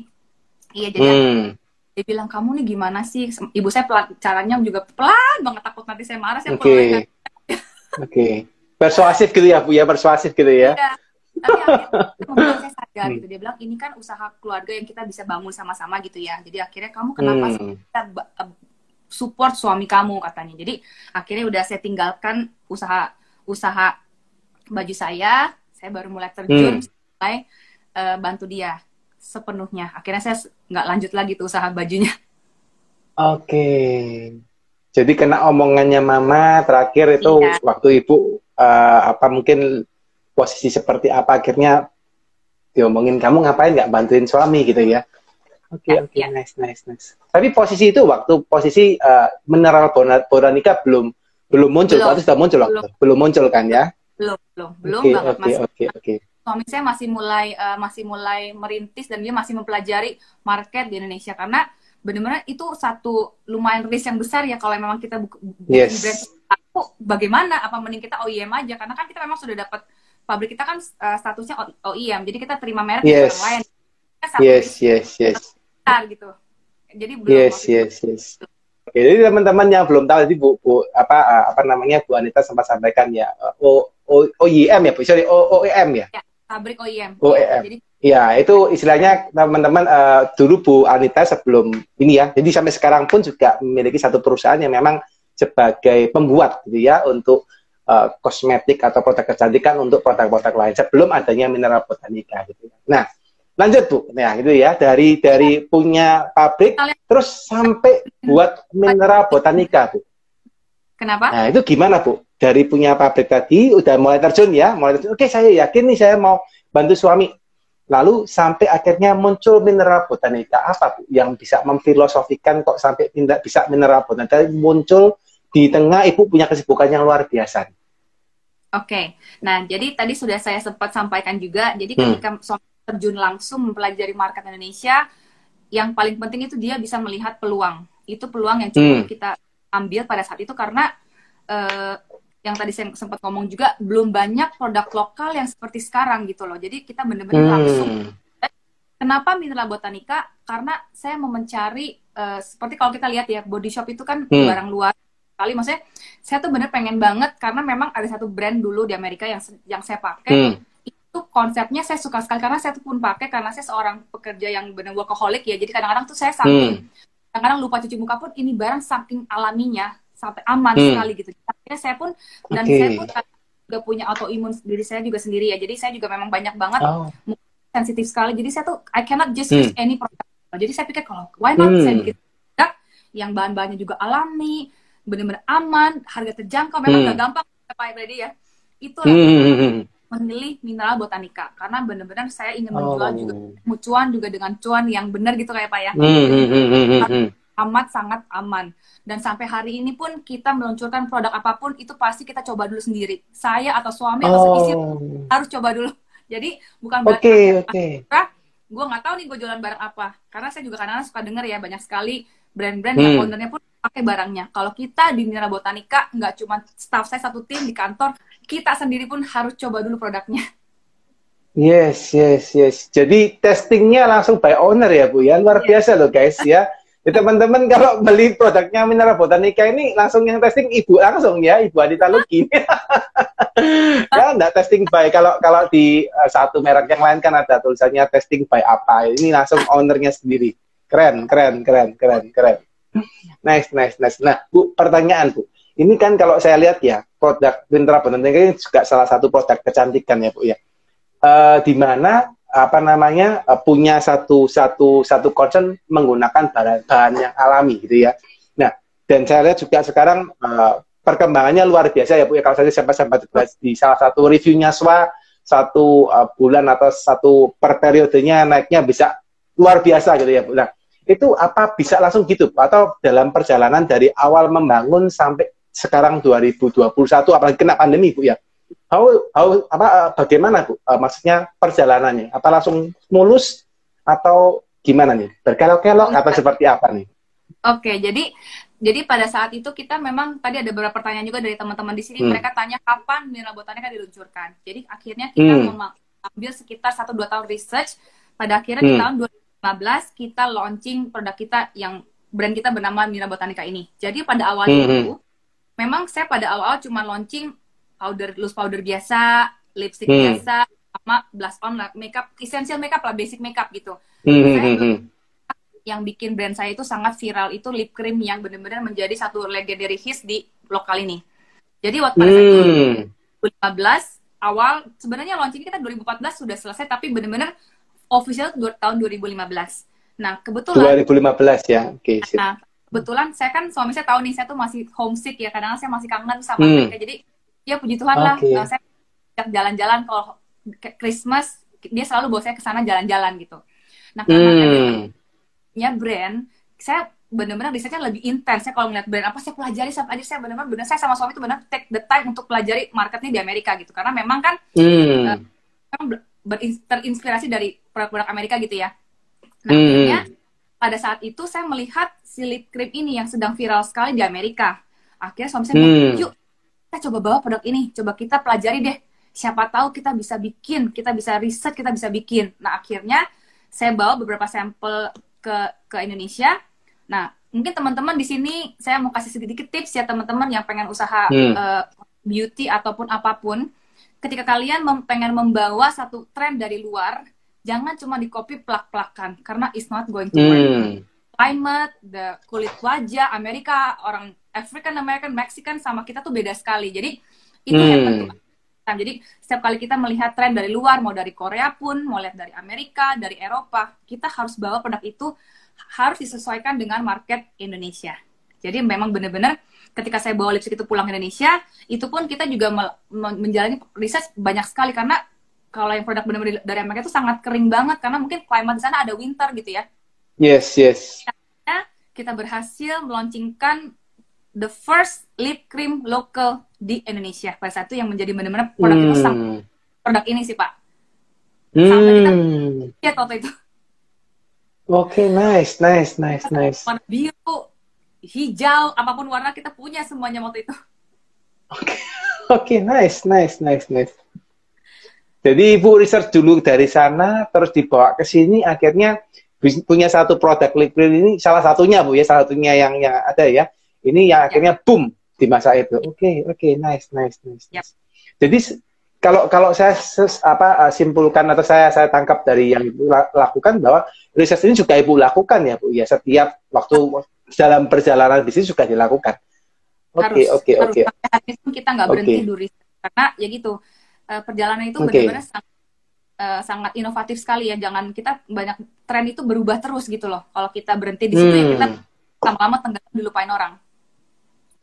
iya jadi Hmm. Dia bilang kamu nih gimana sih ibu saya pelan, caranya juga pelan banget takut nanti saya marah saya Oke. Oke. Persuasif gitu ya, Bu ya, persuasif gitu ya. Iya. Tapi akhirnya saya sadar gitu. Dia bilang ini kan usaha keluarga yang kita bisa bangun sama-sama gitu ya. Jadi akhirnya kamu kenapa sih Hmm. kita support suami kamu katanya. Jadi akhirnya udah saya tinggalkan usaha usaha baju saya. Saya baru mulai terjun Hmm. mulai eh, bantu dia sepenuhnya. Akhirnya saya nggak lanjut lagi tuh usaha bajunya. Oke. Jadi kena omongannya Mama terakhir itu Iya. waktu Ibu eh, apa mungkin posisi seperti apa akhirnya diomongin kamu ngapain nggak bantuin suami gitu ya. Oke, Ya, oke, ya. nice, nice, nice. Tapi posisi itu waktu posisi eh, mineral bona- botanica belum belum muncul, Belum. atau sudah muncul waktu Belum. belum muncul kan ya? Belum, belum, belum Oke, banget oke, Mas. oke, oke. Suami saya masih mulai eh, masih mulai merintis dan dia masih mempelajari market di Indonesia karena benar-benar itu satu lumayan risk yang besar ya kalau memang kita Yes. brand aku bagaimana apa mending kita OEM aja karena kan kita memang sudah dapat pabrik kita kan eh, statusnya OEM jadi kita terima merek Yes. orang lain satu Yes, yes, yes. besar gitu jadi belum Yes, yes, yes. Oke, jadi teman-teman yang belum tahu tadi Bu, Bu apa uh, apa namanya Bu Anita sempat sampaikan ya uh, O, o OEM ya Bu, sorry O, OEM ya. Pabrik OEM OEM. jadi Ya, itu istilahnya teman-teman uh, dulu Bu Anita sebelum ini ya. Jadi sampai sekarang pun juga memiliki satu perusahaan yang memang sebagai pembuat gitu ya untuk uh, kosmetik atau produk kecantikan untuk produk-produk lain sebelum adanya mineral botanica gitu. Nah, lanjut Bu. Nah, gitu ya. Dari dari punya pabrik terus sampai buat mineral botanica, Bu. kenapa Nah, itu gimana, Bu? Dari punya pabrik tadi udah mulai terjun ya, mulai terjun. Oke, saya yakin nih saya mau bantu suami. Lalu sampai akhirnya muncul mineral botanica apa, Bu? Yang bisa memfilosofikan kok sampai tidak bisa mineral botanica muncul di tengah Ibu punya kesibukan yang luar biasa. Oke, nah jadi tadi sudah saya sempat sampaikan juga. Jadi Hmm. ketika suami terjun langsung mempelajari market Indonesia, yang paling penting itu dia bisa melihat peluang. Itu peluang yang cukup Hmm. kita ambil pada saat itu karena eh, yang tadi saya sempat ngomong juga belum banyak produk lokal yang seperti sekarang gitu loh. Jadi kita benar-benar langsung Hmm. Kenapa Mineral Botanica? Karena saya mau mencari eh, seperti kalau kita lihat ya body shop itu kan Hmm. barang luar kali. Maksudnya saya tuh bener pengen banget karena memang ada satu brand dulu di Amerika yang yang saya pakai Hmm. itu konsepnya saya suka sekali karena saya tuh pun pakai karena saya seorang pekerja yang benar workaholic ya. Jadi kadang-kadang tuh saya saking kadang-kadang lupa cuci muka pun ini barang saking alaminya sampai aman Hmm. sekali gitu. Akhirnya saya pun dan Oke. saya pun juga punya autoimun diri saya juga sendiri ya. Jadi saya juga memang banyak banget Oh. sensitif sekali. Jadi saya tuh I cannot just Hmm. use any product. Jadi saya pikir kalau why not Hmm. saya bikin produk yang bahan-bahannya juga alami, benar-benar aman, harga terjangkau. Memang Hmm. nggak gampang Pak Brady ya. Itu Hmm. memilih mineral botanica karena benar-benar saya ingin Oh. menjual juga cuan juga dengan cuan yang benar gitu kayak Pak ya. Hmm. Amat sangat aman. Dan sampai hari ini pun kita meluncurkan produk apa pun itu pasti kita coba dulu sendiri. Saya atau suami atau istri Oh. harus coba dulu. Jadi bukan Oke, berarti oke. gue nggak tahu nih gue jualan barang apa karena saya juga kadang-kadang suka denger ya banyak sekali brand-brand yang Hmm. ownernya pun pakai barangnya kalau kita di Mineral Botanica nggak cuma staff saya satu tim di kantor kita sendiri pun harus coba dulu produknya Yes, yes, yes. Jadi testingnya langsung by owner ya Bu ya, luar biasa loh guys ya. Ya, teman-teman kalau beli produknya Mineral Botanica ini langsung yang testing ibu langsung ya, ibu Anita Luki. ya, enggak testing by kalau kalau di uh, satu merek yang lain kan ada tulisannya testing by apa. Ini langsung ownernya sendiri. Keren, keren, keren, keren, keren. Nice, nice, nice. Nah, Bu, pertanyaan Bu. Ini kan kalau saya lihat ya, produk Mineral Botanica ini juga salah satu produk kecantikan ya Bu ya eh, di mana apa namanya eh, punya satu satu satu concern menggunakan bahan-bahan yang alami gitu ya. Nah, dan saya lihat juga sekarang eh, perkembangannya luar biasa ya Bu ya. Kalau saya sempat sempat di salah satu reviewnya SWA satu eh, bulan atau satu per periodenya naiknya bisa luar biasa gitu ya Bu. Nah, itu apa bisa langsung gitu atau dalam perjalanan dari awal membangun sampai sekarang 2021 apalagi kena pandemi Bu ya how, how apa eh, bagaimana bu? Eh, maksudnya perjalanannya? Apa langsung mulus atau gimana nih? Berkelok-kelok atau seperti apa nih? Oke jadi jadi pada saat itu kita memang tadi ada beberapa pertanyaan juga dari teman-teman di sini. Hmm. mereka tanya kapan Mineral Botanica diluncurkan? Jadi akhirnya kita Hmm. mema- ambil sekitar 1-2 tahun research. Pada akhirnya di Hmm. tahun 2015 kita launching produk kita yang brand kita bernama Mineral Botanica ini. Jadi pada awalnya Hmm. itu memang saya pada awal-awal cuma launching powder loose powder biasa, lipstick Hmm. biasa, sama blush on lah, makeup essential makeup lah, basic makeup gitu. Hmm, hmm, Saya hmm, hmm. Yang bikin brand saya itu sangat viral itu lip cream yang benar-benar menjadi satu legendary hits di lokal ini. Jadi waktu pada saat itu Hmm. 2015 awal sebenarnya launching kita 2014 sudah selesai tapi benar-benar official tahun 2015. Nah, kebetulan 2015 ya oke sip. Nah, kebetulan saya kan suami saya tahu nih saya tuh masih homesick ya kadang saya masih kangen sama Hmm. mereka jadi ya puji Tuhan lah Oke. eh, saya jalan-jalan kalau Christmas dia selalu bawa saya ke sana jalan-jalan gitu. Nah karena Hmm. punya brand saya benar-benar risetnya lebih intens saya kalau ngeliat brand apa saya pelajari sampai aja saya benar-benar benar saya sama suami itu benar take the time untuk pelajari marketnya di Amerika gitu karena memang kan Hmm. berin- terinspirasi dari produk-produk Amerika gitu ya. Nah, Hmm. akhirnya pada saat itu saya melihat si lip cream ini yang sedang viral sekali di Amerika. Akhirnya suami saya Hmm. bilang, yuk kita coba bawa produk ini, coba kita pelajari deh. Siapa tahu kita bisa bikin, kita bisa riset, kita bisa bikin. Nah, akhirnya saya bawa beberapa sampel ke ke Indonesia. Nah, mungkin teman-teman di sini saya mau kasih sedikit tips ya teman-teman yang pengen usaha Hmm. eh, beauty ataupun apa pun. Ketika kalian mem- pengen membawa satu tren dari luar, jangan cuma di copy plak-plakan karena it's not going to work. Hmm. Climate, the kulit wajah, Amerika, orang African American, Mexican sama kita tuh beda sekali. Jadi itu yang Hmm. penting. Nah, jadi setiap kali kita melihat tren dari luar, mau dari Korea pun, mau lihat dari Amerika, dari Eropa, kita harus bawa produk itu harus disesuaikan dengan market Indonesia. Jadi memang benar-benar ketika saya bawa lipstick itu pulang ke Indonesia, itu pun kita juga menjalani riset banyak sekali karena kalau yang produk benar-benar dari Amerika itu sangat kering banget karena mungkin climate di sana ada winter gitu ya. yes yes Kita berhasil meluncurkan the first lip cream local di Indonesia pada saat itu yang menjadi benar-benar produk itu Hmm. produk ini sih Pak. Sampai kita Hmm. lihat waktu itu. Oke, nice, nice, nice, nice. Warna biru, hijau, apa pun warna kita punya semuanya waktu itu. Oke, nice, nice, nice, nice. Jadi ibu research dulu dari sana, terus dibawa ke sini, akhirnya punya satu produk lip cream ini salah satunya bu ya, salah satunya yang yang ada ya. Ini yang akhirnya boom di masa itu. Oke, oke, nice, nice, nice. Yap. nice. Jadi kalau kalau saya ses- apa uh, simpulkan atau saya saya tangkap dari yang ibu la- lakukan bahwa research ini juga ibu lakukan ya bu ya setiap waktu dalam perjalanan bisnis juga dilakukan. Oke, oke, harus oke. habis kita nggak berhenti duri karena ya gitu eh, perjalanan itu Oke. benar-benar sangat, eh, sangat inovatif sekali ya jangan kita banyak tren itu berubah terus gitu loh kalau kita berhenti di situ ya kita Hmm. lama-lama tenggelam dilupain orang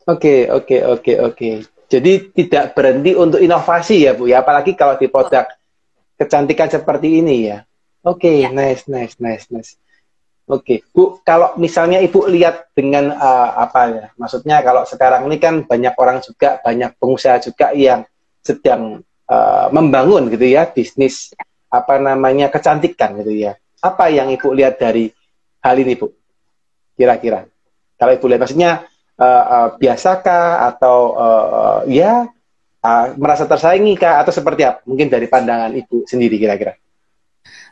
Oke, oke, oke, oke. Jadi tidak berhenti untuk inovasi ya, Bu ya. Apalagi kalau di produk kecantikan seperti ini ya. Oke, Ya. nice, nice, nice, nice. Oke, Bu, kalau misalnya Ibu lihat dengan eh, apa ya? Maksudnya kalau sekarang ini kan banyak orang juga, banyak pengusaha juga yang sedang eh, membangun gitu ya bisnis apa namanya kecantikan gitu ya. Apa yang Ibu lihat dari hal ini, Bu? Kira-kira. Kalau Ibu lihat maksudnya eh, eh, biasakah atau eh, ya eh, merasa tersaingi kah atau seperti apa? Mungkin dari pandangan Ibu sendiri kira-kira.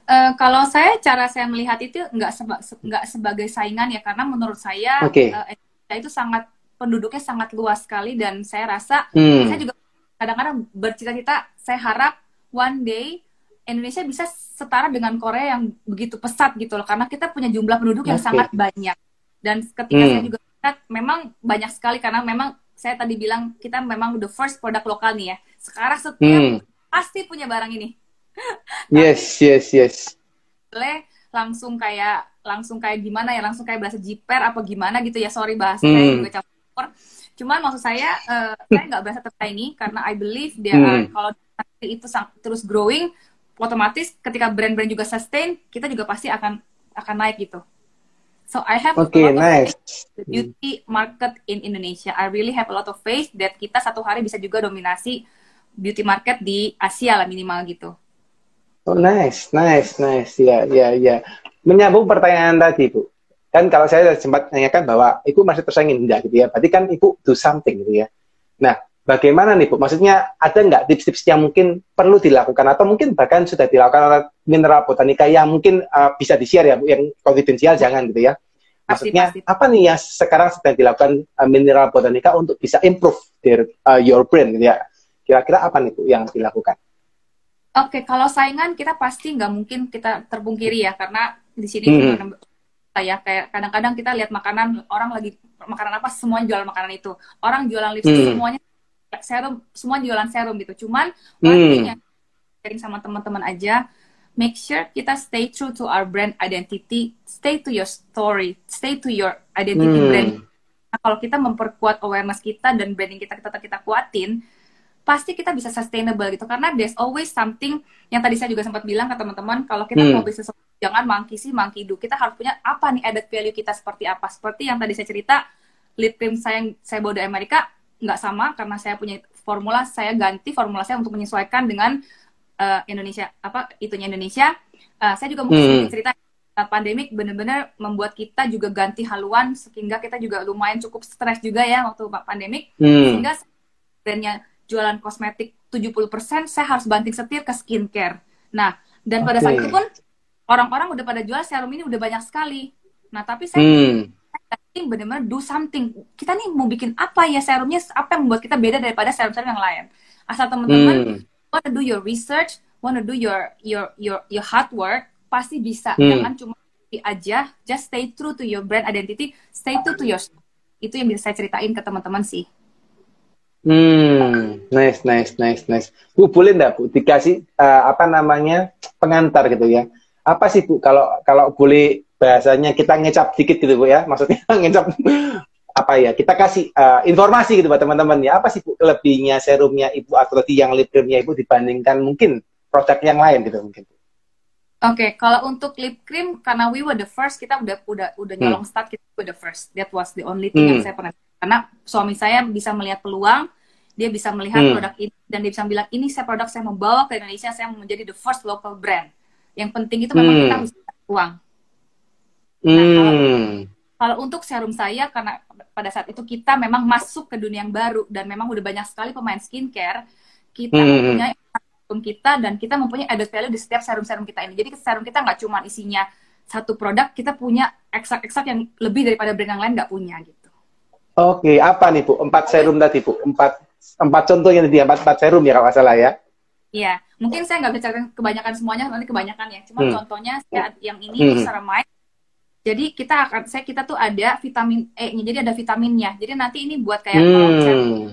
Eh, kalau saya cara saya melihat itu nggak seba- nggak sebagai saingan ya karena menurut saya eh, Indonesia itu sangat penduduknya sangat luas sekali dan saya rasa Hmm. saya juga kadang-kadang bercita-cita saya harap one day Indonesia bisa setara dengan Korea yang begitu pesat gitu loh karena kita punya jumlah penduduk yang sangat banyak dan ketika Hmm. saya juga memang banyak sekali karena memang saya tadi bilang kita memang the first produk lokal nih ya sekarang setiap Hmm. pasti punya barang ini Yes, yes, yes. boleh langsung kayak langsung kayak gimana ya langsung kayak bahasa jiper apa gimana gitu ya sorry bahasa Hmm. saya juga campur cuman maksud saya eh, saya nggak berasa tersaingi karena I believe dia Hmm. kalau nanti itu terus growing otomatis ketika brand-brand juga sustain kita juga pasti akan akan naik gitu so I have Oke, a lot of nice. in the beauty market in Indonesia I really have a lot of faith that kita satu hari bisa juga dominasi beauty market di Asia lah minimal gitu Oh, nice, nice, nice. Ya, ya, ya. Menyambung pertanyaan tadi, Bu. Kan kalau saya sempat tanyakan bahwa Ibu masih tersaingi enggak gitu ya. Berarti kan Ibu do something gitu ya. Nah, bagaimana nih, Bu? Maksudnya ada nggak tips-tips yang mungkin perlu dilakukan atau mungkin bahkan sudah dilakukan oleh mineral botanika yang mungkin uh, bisa di-share ya, Bu, yang konfidensial jangan gitu ya. Pasti, Maksudnya pasti. apa nih yang sekarang sedang dilakukan uh, mineral botanika untuk bisa improve their, uh, your brain gitu ya. Kira-kira apa nih, Bu, yang dilakukan? Oke, kalau saingan kita pasti nggak mungkin kita terpungkiri ya, karena di sini Hmm. ya kayak kadang-kadang kita lihat makanan orang lagi makanan apa semuanya jualan makanan itu, orang jualan lipstick Hmm. semuanya serum, semua jualan serum gitu. Cuman Hmm. one thing yang sharing sama teman-teman aja, make sure kita stay true to our brand identity, stay to your story, stay to your identity Hmm. brand. Nah, kalau kita memperkuat awareness kita dan branding kita kita kita kuatin, pasti kita bisa sustainable gitu karena there's always something yang tadi saya juga sempat bilang ke teman-teman kalau kita Hmm. mau bisnis jangan monkey see monkey do kita harus punya apa nih added value kita seperti apa seperti yang tadi saya cerita lip cream saya yang saya bawa dari Amerika nggak sama karena saya punya formula saya ganti formula saya untuk menyesuaikan dengan eh, Indonesia apa itunya Indonesia Eh, saya juga mungkin Hmm. cerita eh, pandemik benar-benar membuat kita juga ganti haluan sehingga kita juga lumayan cukup stres juga ya waktu pandemik Hmm. sehingga brandnya jualan kosmetik 70% saya harus banting setir ke skincare. Nah, dan pada saat itu pun orang-orang udah pada jual serum ini udah banyak sekali. Nah, tapi saya Hmm. Benar-benar do something. Kita nih mau bikin apa ya serumnya apa yang membuat kita beda daripada serum-serum yang lain. Asal teman-teman Hmm. wanna do your research, wanna do your your your your hard work, pasti bisa. Hmm. Jangan cuma aja, just stay true to your brand identity, stay true to your itu yang bisa saya ceritain ke teman-teman sih. Hmm, nice, nice, nice, nice. Bu, boleh nggak Bu dikasih eh, apa namanya pengantar gitu ya? Apa sih Bu kalau kalau boleh bahasanya kita ngecap dikit gitu Bu ya? Maksudnya ngecap apa ya? Kita kasih eh, informasi gitu buat teman-teman ya. Apa sih Bu lebihnya serumnya Ibu atau tadi yang lip creamnya Ibu dibandingkan mungkin produk yang lain gitu mungkin? Oke, kalau untuk lip cream karena we were the first, kita udah udah udah Hmm. nyolong start kita were the first. That was the only thing yang Hmm. saya pernah karena suami saya bisa melihat peluang dia bisa melihat Hmm. produk ini dan dia bisa bilang ini saya produk saya membawa ke Indonesia saya mau menjadi the first local brand yang penting itu memang Hmm. kita harus punya uang Hmm. kalau untuk serum saya karena pada saat itu kita memang masuk ke dunia yang baru dan memang udah banyak sekali pemain skincare kita Hmm. mempunyai serum kita dan kita mempunyai added value di setiap serum-serum kita ini jadi serum kita nggak cuma isinya satu produk kita punya ekstrak-ekstrak yang lebih daripada brand yang lain nggak punya gitu Oke, apa nih Bu? Empat serum tadi Bu. Empat empat contoh yang tadi empat, empat serum ya kalau nggak salah ya. Iya, mungkin saya nggak bisa kebanyakan semuanya, nanti kebanyakan ya. Cuma Hmm. contohnya saya yang ini Hmm. ceramide. Jadi kita akan, saya kita tuh ada vitamin E-nya, jadi ada vitaminnya. Jadi nanti ini buat kayak kalau misalnya Hmm.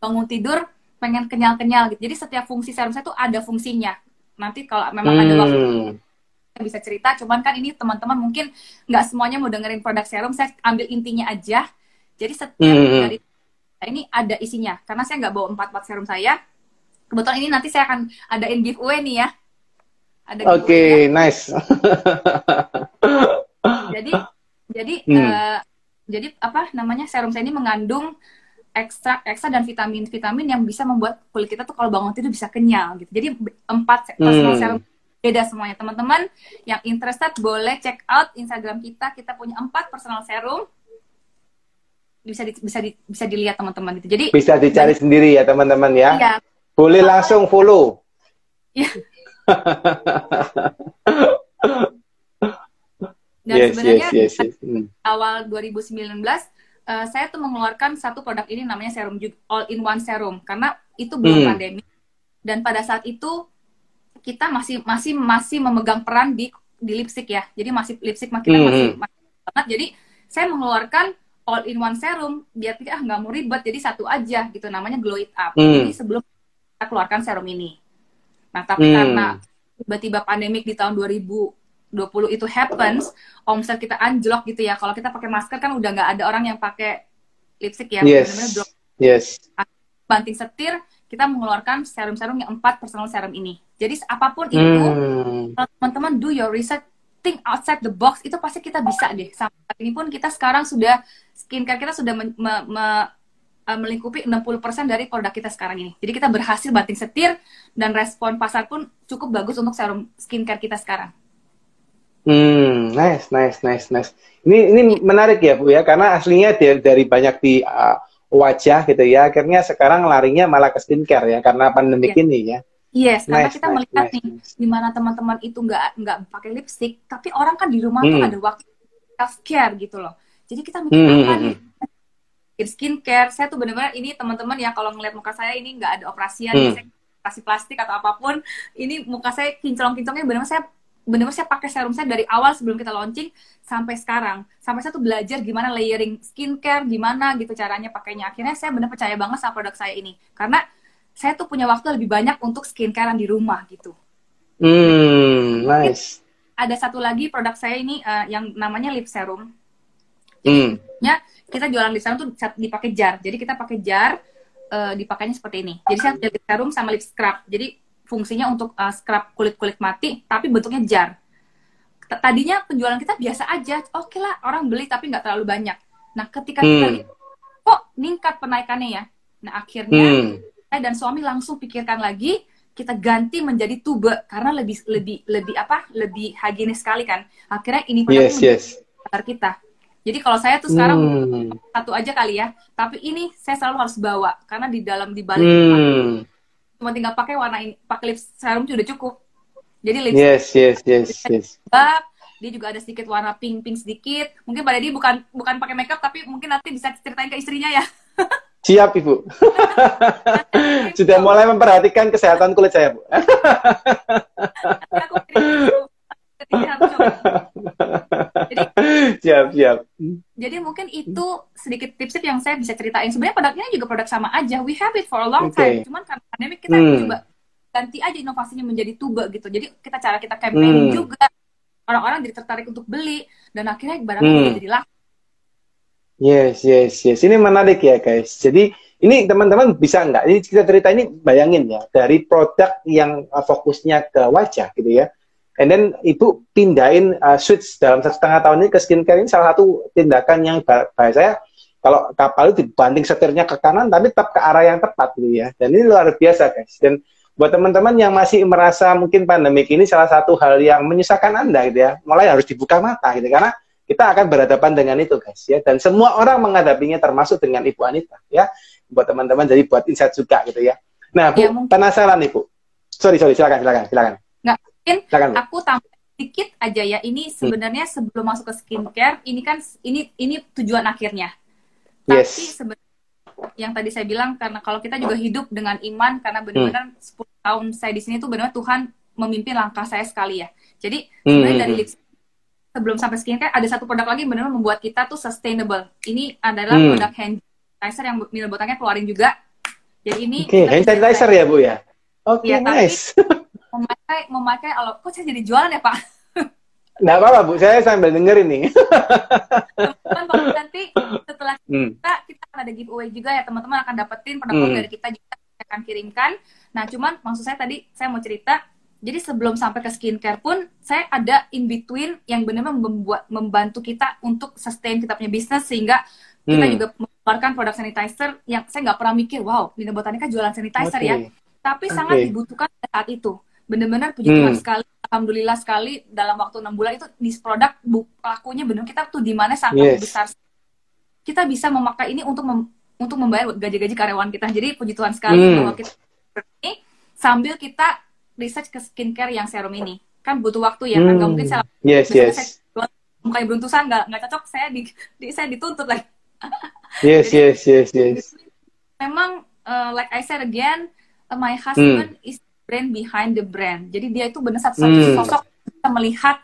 bangun tidur pengen kenyal-kenyal gitu. Jadi setiap fungsi serum saya tuh ada fungsinya. Nanti kalau memang ada waktu Hmm. saya bisa cerita. Cuman kan ini teman-teman mungkin nggak semuanya mau dengerin produk serum. Saya ambil intinya aja. Jadi setiap Hmm. dari ini ada isinya. Karena saya nggak bawa empat empat serum saya. Kebetulan ini nanti saya akan adain giveaway nih ya. Ada Oke, giveaway-nya. nice. Jadi jadi Hmm. eh, jadi apa namanya serum saya ini mengandung ekstrak ekstrak dan vitamin-vitamin yang bisa membuat kulit kita tuh kalau bangun tidur bisa kenyal gitu. Jadi empat personal Hmm. serum beda semuanya. Teman-teman yang interested boleh check out Instagram kita. Kita punya empat personal serum. Bisa di- bisa di- bisa dilihat teman-teman gitu. Jadi Bisa dicari sendiri ya teman-teman ya. iya, Boleh langsung follow. Iya. dan yes, sebenarnya yes, yes, yes. Hmm. awal 2019 eh, saya tuh mengeluarkan satu produk ini namanya serum all in one serum karena itu belum Hmm. pandemi dan pada saat itu kita masih masih masih memegang peran di di lipstick ya jadi masih lipstick kita Hmm, masih, hmm. masih banget jadi saya mengeluarkan all in one serum biar tidak ah nggak mau ribet jadi satu aja gitu namanya glow it up Hmm. jadi sebelum kita keluarkan serum ini nah tapi Hmm. karena tiba-tiba pandemik di tahun 2020 itu happens, omset kita anjlok gitu ya. Kalau kita pakai masker kan udah nggak ada orang yang pakai lipstick ya. Yes. Yes. banting setir, kita mengeluarkan serum-serum yang empat personal serum ini. Jadi apa pun itu, Hmm. kalau teman-teman do your research, think outside the box, itu pasti kita bisa deh. Sampai ini pun kita sekarang sudah, skincare kita sudah men- me- me- eh, melingkupi 60% dari produk kita sekarang ini. Jadi kita berhasil banting setir, dan respon pasar pun cukup bagus untuk serum skincare kita sekarang. Hmm, nice, nice, nice, nice. Ini ini menarik ya Bu ya, karena aslinya dari, dari banyak di uh, wajah gitu ya, akhirnya sekarang larinya malah ke skincare ya, karena pandemik Iya. ini ya. Yes, karena Nice, kita nice, melihat nice, nih, nice. di mana teman-teman itu nggak nggak pakai lipstick, tapi orang kan di rumah tuh Hmm. ada waktu self care gitu loh. Jadi kita mikir Hmm, apa hmm, nih? Bikin skincare, saya tuh bener-bener ini teman-teman ya kalau ngeliat muka saya ini nggak ada operasian, Hmm. operasi plastik atau apa pun, ini muka saya kinclong-kinclongnya bener-bener saya bener-bener saya pakai serum saya dari awal sebelum kita launching sampai sekarang. Sampai saya tuh belajar gimana layering skincare, gimana gitu caranya pakainya. Akhirnya saya bener percaya banget sama produk saya ini. Karena saya tuh punya waktu lebih banyak untuk skincarean di rumah gitu. Hmm, nice. Ada satu lagi produk saya ini eh, yang namanya lip serum. Hmm. Ya, kita jualan lip serum tuh dipakai jar. Jadi kita pakai jar, eh, dipakainya seperti ini. Jadi saya punya lip serum sama lip scrub. Jadi fungsinya untuk eh, scrub kulit-kulit mati, tapi bentuknya jar. Tadinya penjualan kita biasa aja, oke lah orang beli tapi nggak terlalu banyak. Nah ketika kita Hmm. lihat, kok meningkat penaikannya ya. Nah akhirnya Hmm. saya dan suami langsung pikirkan lagi kita ganti menjadi tube karena lebih lebih lebih apa lebih higienis sekali kan akhirnya ini produk Yes, yes. kita jadi kalau saya tuh sekarang Hmm. satu aja kali ya tapi ini saya selalu harus bawa karena di dalam di balik Hmm. Cuma tinggal pakai warna ini pakai lip serum sudah cukup jadi lip Yes, yes, yes, yes. gelap dia juga ada sedikit warna pink pink sedikit mungkin pada dia bukan bukan pakai makeup tapi mungkin nanti bisa ceritain ke istrinya ya Siap, Ibu. Sudah mulai memperhatikan kesehatan kulit saya, Bu. Aku Jadi siap, siap. Jadi mungkin itu sedikit tips-tips yang saya bisa ceritain. Sebenarnya produknya juga produk sama aja. We have it for a long Oke. time. Cuman karena pandemi kita Hmm. coba ganti aja inovasinya menjadi tube gitu. Jadi kita cara kita campaigning Hmm. juga. Orang-orang jadi tertarik untuk beli dan akhirnya barang Hmm. itu jadi laku. Yes, yes, yes. Ini menarik ya, guys. Jadi ini teman-teman bisa nggak? Ini kita cerita ini bayangin ya dari produk yang fokusnya ke wajah gitu ya. And then ibu pindahin uh, switch dalam satu setengah tahun ini ke skincare ini salah satu tindakan yang ba- bahasa saya kalau kapal itu dibanting setirnya ke kanan tapi tetap ke arah yang tepat gitu ya. Dan ini luar biasa guys. Dan buat teman-teman yang masih merasa mungkin pandemik ini salah satu hal yang menyusahkan Anda gitu ya, mulai harus dibuka mata gitu karena kita akan berhadapan dengan itu guys ya dan semua orang menghadapinya termasuk dengan Ibu Anita ya buat teman-teman jadi buat insight juga gitu ya. Nah, Bu, ya, penasaran Ibu. Sorry, sorry, silakan, silakan, silakan. Nggak, mungkin silakan, aku tambah sedikit aja ya. Ini sebenarnya hmm. sebelum masuk ke skincare, ini kan ini ini tujuan akhirnya. Tapi sebenarnya yang tadi saya bilang karena kalau kita juga hidup dengan iman karena benar-benar hmm. 10 tahun saya di sini tuh benar Tuhan memimpin langkah saya sekali ya. Jadi hmm, sebenarnya hmm. dari hmm. lipstick sebelum sampai skincare ada satu produk lagi benar membuat kita tuh sustainable. Ini adalah hmm. produk hand sanitizer yang Mil Botangnya keluarin juga. Jadi ini okay, hand sanitizer ya, Bu ya. Oke, okay, ya, nice. memakai memakai kalau kok saya jadi jualan ya, Pak? Nggak apa-apa, Bu. Saya sambil dengerin nih. teman-teman nanti setelah hmm. kita, kita akan ada giveaway juga ya. Teman-teman akan dapetin produk hmm. dari kita juga akan kirimkan. Nah, cuman maksud saya tadi saya mau cerita jadi sebelum sampai ke skincare pun saya ada in between yang benar-benar membuat membantu kita untuk sustain kita punya bisnis sehingga kita hmm. juga mengeluarkan produk sanitizer yang saya nggak pernah mikir wow Lina Botanica jualan sanitizer okay. ya tapi okay. sangat dibutuhkan saat itu benar-benar puji Tuhan hmm. sekali alhamdulillah sekali dalam waktu enam bulan itu di produk lakunya benar kita tuh di mana sangat yes. besar kita bisa memakai ini untuk mem untuk membayar gaji-gaji karyawan kita jadi puji Tuhan sekali hmm. bahwa kita ini sambil kita research ke skincare yang serum ini kan butuh waktu ya kan nggak mungkin saya yes yes saya mukanya beruntusan nggak nggak cocok saya di, di saya dituntut lagi yes Jadi, yes yes yes memang uh, like I said again uh, my husband hmm. is brand behind the brand jadi dia itu benar satu hmm. sosok bisa melihat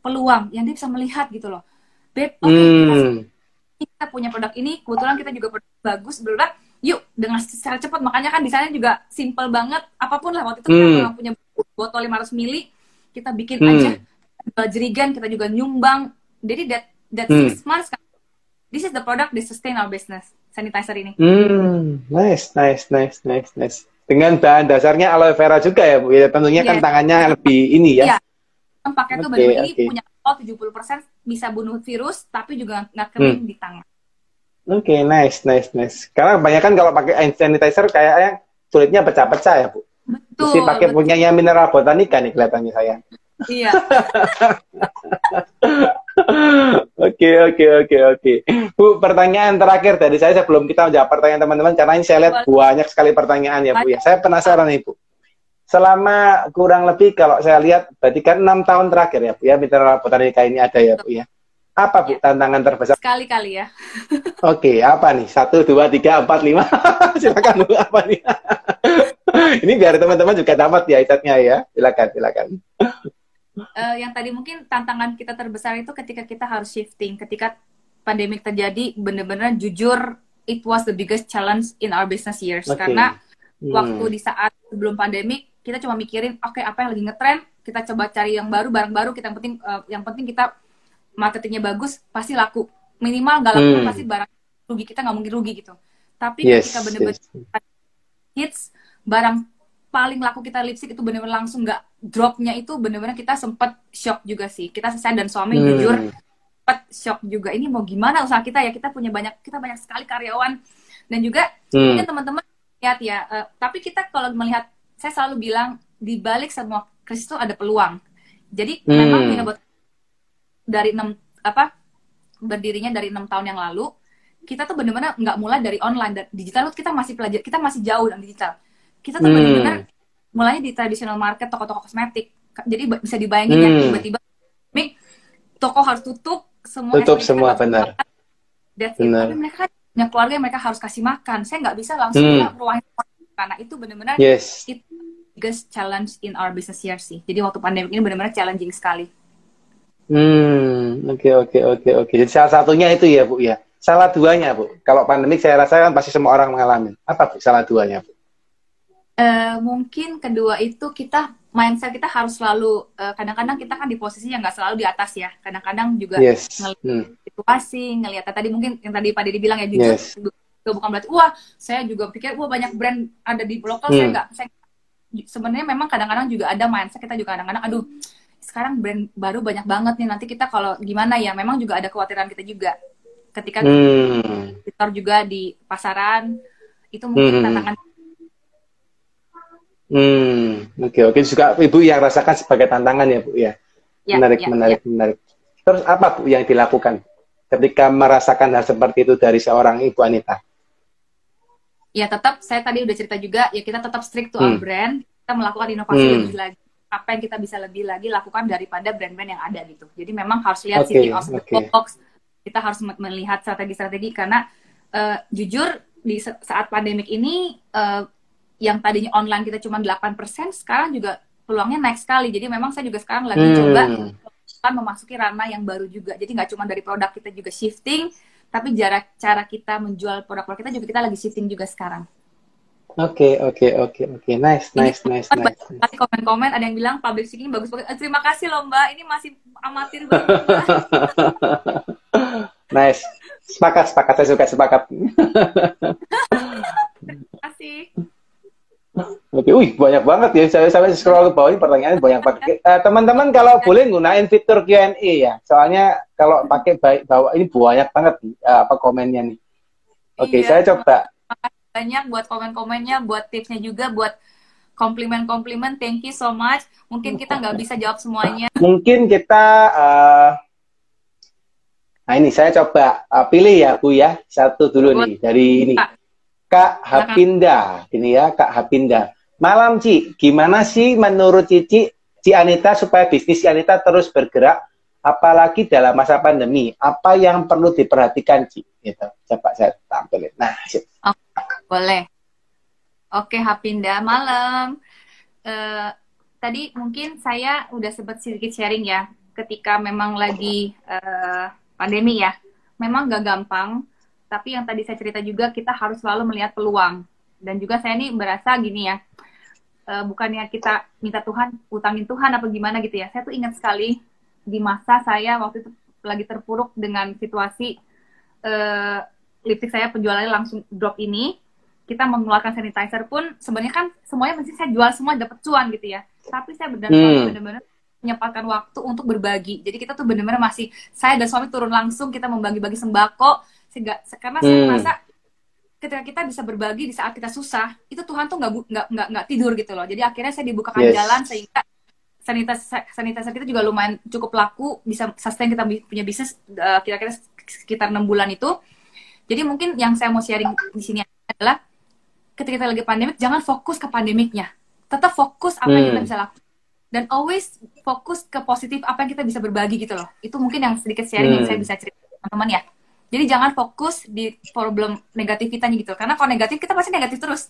peluang yang dia bisa melihat gitu loh beb oke okay, hmm. kita punya produk ini kebetulan kita juga produk bagus berubah yuk dengan secara cepat makanya kan di sana juga simple banget apa pun lah waktu itu hmm. kita punya botol 500 mili kita bikin hmm. aja jerigan kita juga nyumbang jadi that that hmm. six months kan, this is the product that sustain our business sanitizer ini hmm. nice nice nice nice nice dengan bahan dasarnya aloe vera juga ya bu ya tentunya yeah. kan iya. tangannya lebih ini ya yeah. pakai okay, tuh benar okay. ini punya alkohol 70% bisa bunuh virus tapi juga nggak kering hmm. di tangan Oke, okay, nice, nice, nice. Karena kebanyakan kalau pakai hand sanitizer kayaknya kulitnya pecah-pecah ya, Bu. Betul. Mesti pakai punya yang mineral botanika nih kelihatannya saya. Iya. Oke, oke, oke, oke. Bu, pertanyaan terakhir dari saya sebelum kita menjawab pertanyaan teman-teman, karena ini saya lihat banyak sekali pertanyaan ya, Bu. Ya. Saya penasaran nih, Bu. Selama kurang lebih kalau saya lihat, berarti kan enam tahun terakhir ya, Bu, ya, mineral botanika ini ada ya, Bu, ya. Apa Bu ya. tantangan terbesar? Sekali-kali ya. Oke, apa nih? Satu, dua, tiga, empat, lima. silakan Bu, apa nih? Ini biar teman-teman juga dapat ya itatnya ya. Silakan, silakan. Uh, yang tadi mungkin tantangan kita terbesar itu ketika kita harus shifting, ketika pandemik terjadi, benar-benar jujur, it was the biggest challenge in our business years. Okay. Karena hmm. waktu di saat sebelum pandemik, kita cuma mikirin, oke okay, apa yang lagi ngetrend, kita coba cari yang baru, barang baru, kita yang penting, uh, yang penting kita marketingnya bagus pasti laku minimal nggak laku hmm. pasti barang rugi kita nggak mungkin rugi gitu tapi yes, ketika bener-bener yes. hits barang paling laku kita lipstick itu bener-bener langsung nggak dropnya itu bener-bener kita sempet shock juga sih. Kita saya dan suami hmm. jujur sempet shock juga. Ini mau gimana usaha kita ya? Kita punya banyak kita banyak sekali karyawan. Dan juga hmm. mungkin teman-teman lihat ya uh, tapi kita kalau melihat saya selalu bilang di balik semua krisis itu ada peluang. Jadi hmm. memang buat dari enam apa berdirinya dari enam tahun yang lalu kita tuh benar-benar nggak mulai dari online. Dan digital kita masih pelajar kita masih jauh dari digital kita tuh hmm. benar-benar mulainya di traditional market toko-toko kosmetik jadi bisa dibayangin ya, hmm. ya tiba-tiba nih toko harus tutup semua tutup semua benar That's benar. Mereka kan punya keluarga yang mereka harus kasih makan saya nggak bisa langsung hmm. ruangin karena itu benar-benar yes. itu biggest challenge in our business year sih jadi waktu pandemi ini benar-benar challenging sekali Hmm, oke oke oke oke. Jadi salah satunya itu ya Bu ya. Salah duanya Bu. Kalau pandemik saya rasa kan pasti semua orang mengalami. Apa Bu salah duanya Bu? Uh, mungkin kedua itu kita mindset kita harus selalu eh, kadang-kadang kita kan di posisi yang nggak selalu di atas ya. Kadang-kadang juga yes. ngelihat hmm. situasi, ngelihat tadi mungkin yang tadi Pak Didi bilang ya jujur yes. bukan berarti wah saya juga pikir wah banyak brand ada di lokal hmm. saya nggak saya sebenarnya memang kadang-kadang juga ada mindset kita juga kadang-kadang aduh sekarang brand baru banyak banget nih nanti kita kalau gimana ya memang juga ada kekhawatiran kita juga ketika Hmm. kita juga di pasaran itu mungkin Hmm. tantangan Hmm. Oke, oke. Juga Ibu yang rasakan sebagai tantangan ya, Bu ya. ya, menarik, ya, menarik, menarik. Terus apa Bu yang dilakukan ketika merasakan hal seperti itu dari seorang Ibu Anita? ya tetap saya tadi udah cerita juga ya kita tetap strict to our Hmm. brand kita melakukan inovasi Hmm. lebih lagi apa yang kita bisa lebih lagi lakukan daripada brand-brand yang ada gitu jadi memang harus lihat Oke, thinking outside the box kita harus me- melihat strategi-strategi karena eh, jujur di sa- saat pandemik ini eh, yang tadinya online kita cuma 8% sekarang juga peluangnya naik sekali jadi memang saya juga sekarang lagi Hmm. coba kan memasuki ranah yang baru juga jadi nggak cuma dari produk kita juga shifting tapi jarak cara kita menjual produk-produk kita juga kita lagi shifting juga sekarang Oke, oke, oke, oke. Nice, nice, nice, Kan nice. banyak sekali komen-komen ada yang bilang public speaking bagus banget. Eh, terima kasih loh Mbak, ini masih amatir banget. Nice. Sepakat, sepakat. Saya suka sepakat. Terima kasih. Oke, wih banyak banget ya. Saya sampai scroll ke bawah ini pertanyaannya banyak banget. Eh, Teman-teman kalau boleh gunain fitur Q&A ya. Soalnya kalau pakai baik bawah ini banyak banget nih, eh, apa komennya nih. Oke, Iya, saya coba. Banyak buat komen-komennya, buat tipsnya juga, buat komplimen-komplimen. Thank you so much. Mungkin kita nggak bisa jawab semuanya. Mungkin kita eh, Nah, ini saya coba eh, pilih ya, Bu ya. Satu dulu nih dari ini. Kak Hapinda. Ini ya, Kak Hapinda. Malam, Ci. Gimana sih menurut Cici, Ci Anita supaya bisnis Ci Anita terus bergerak apalagi dalam masa pandemi? Apa yang perlu diperhatikan, Ci? Gitu. Coba saya tampilin. Nah, sip. Boleh. Oke, Hapinda, malam. Eh, tadi mungkin saya udah sempat sedikit sharing ya, ketika memang lagi eh, pandemi ya, memang gak gampang. Tapi yang tadi saya cerita juga, kita harus selalu melihat peluang. Dan juga saya nih berasa gini ya, eh, bukannya kita minta Tuhan, utangin Tuhan apa gimana gitu ya. Saya tuh ingat sekali di masa saya waktu itu lagi terpuruk dengan situasi eh, lipstick saya penjualannya langsung drop ini kita mengeluarkan sanitizer pun sebenarnya kan semuanya mesti saya jual semua dapat cuan gitu ya tapi saya Hmm. benar-benar benar-benar menyempatkan waktu untuk berbagi jadi kita tuh benar-benar masih saya dan suami turun langsung kita membagi-bagi sembako sehingga karena saya Hmm. merasa ketika kita bisa berbagi di saat kita susah itu Tuhan tuh nggak nggak nggak nggak tidur gitu loh jadi akhirnya saya dibukakan Yes. jalan sehingga sanitizer sanitizer kita juga lumayan cukup laku bisa sustain kita punya bisnis eh, kira-kira sekitar enam bulan itu jadi mungkin yang saya mau sharing di sini adalah ketika kita lagi pandemik jangan fokus ke pandemiknya tetap fokus apa yang kita Hmm. bisa lakukan dan always fokus ke positif apa yang kita bisa berbagi gitu loh itu mungkin yang sedikit sharing yang Hmm. saya bisa cerita teman-teman ya jadi jangan fokus di problem negativitasnya gitu karena kalau negatif kita pasti negatif terus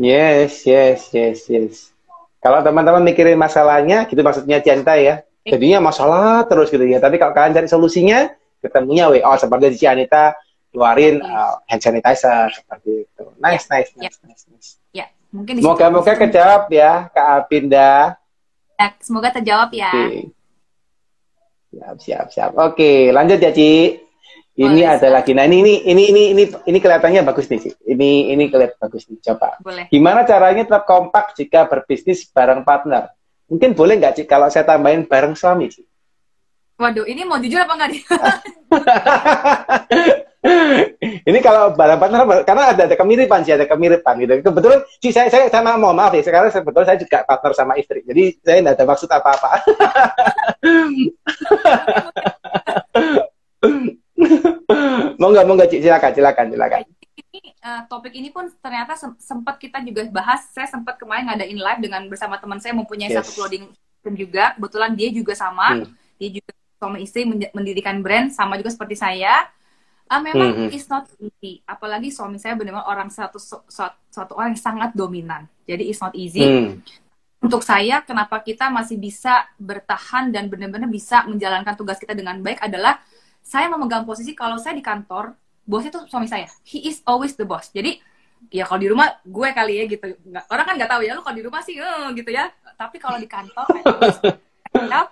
Yes, yes, yes, yes. Kalau teman-teman mikirin masalahnya, gitu maksudnya Cianta ya. Jadinya masalah terus gitu ya. Tapi kalau kalian cari solusinya, ketemunya WO seperti di Cianita keluarin uh, hand sanitizer seperti itu. Nice, nice, nice, nice, nice. ya mungkin di situ. Moga-moga kejawab ya, Kak Apinda. Ya, semoga terjawab ya Oke. Siap, siap, siap. Oke, lanjut ya, Ci. Ini Boleh, ada lagi. Nah, ini ini ini ini ini ini kelihatannya bagus nih, Ci. Ini ini kelihatan bagus nih. Coba. boleh Gimana caranya tetap kompak jika berbisnis bareng partner? Mungkin boleh nggak Ci kalau saya tambahin bareng suami Ci? waduh ini mau jujur apa enggak nih Ini kalau bareng partner karena ada ada kemiripan sih, ada kemiripan gitu. Kebetulan Ci saya saya sama mohon maaf ya, sekarang sebetulnya saya juga partner sama istri. Jadi saya nggak ada maksud apa-apa. mau nggak mau nggak silakan silakan silakan. ini eh, topik ini pun ternyata sem- sempat kita juga bahas. Saya sempat kemarin ngadain live dengan bersama teman saya mempunyai Yes. satu clothing juga. Kebetulan dia juga sama. Hmm. Dia juga suami istri mendirikan brand sama juga seperti saya. Ah, memang Hmm. it's not easy. Apalagi suami saya benar-benar orang satu suatu, orang yang sangat dominan. Jadi it's not easy. Hmm. Untuk saya, kenapa kita masih bisa bertahan dan benar-benar bisa menjalankan tugas kita dengan baik adalah saya memegang posisi kalau saya di kantor, bosnya itu suami saya. He is always the boss. Jadi ya kalau di rumah gue kali ya gitu. Nggak, orang kan nggak tahu ya lu kalau di rumah sih eh, gitu ya. Tapi kalau di kantor myself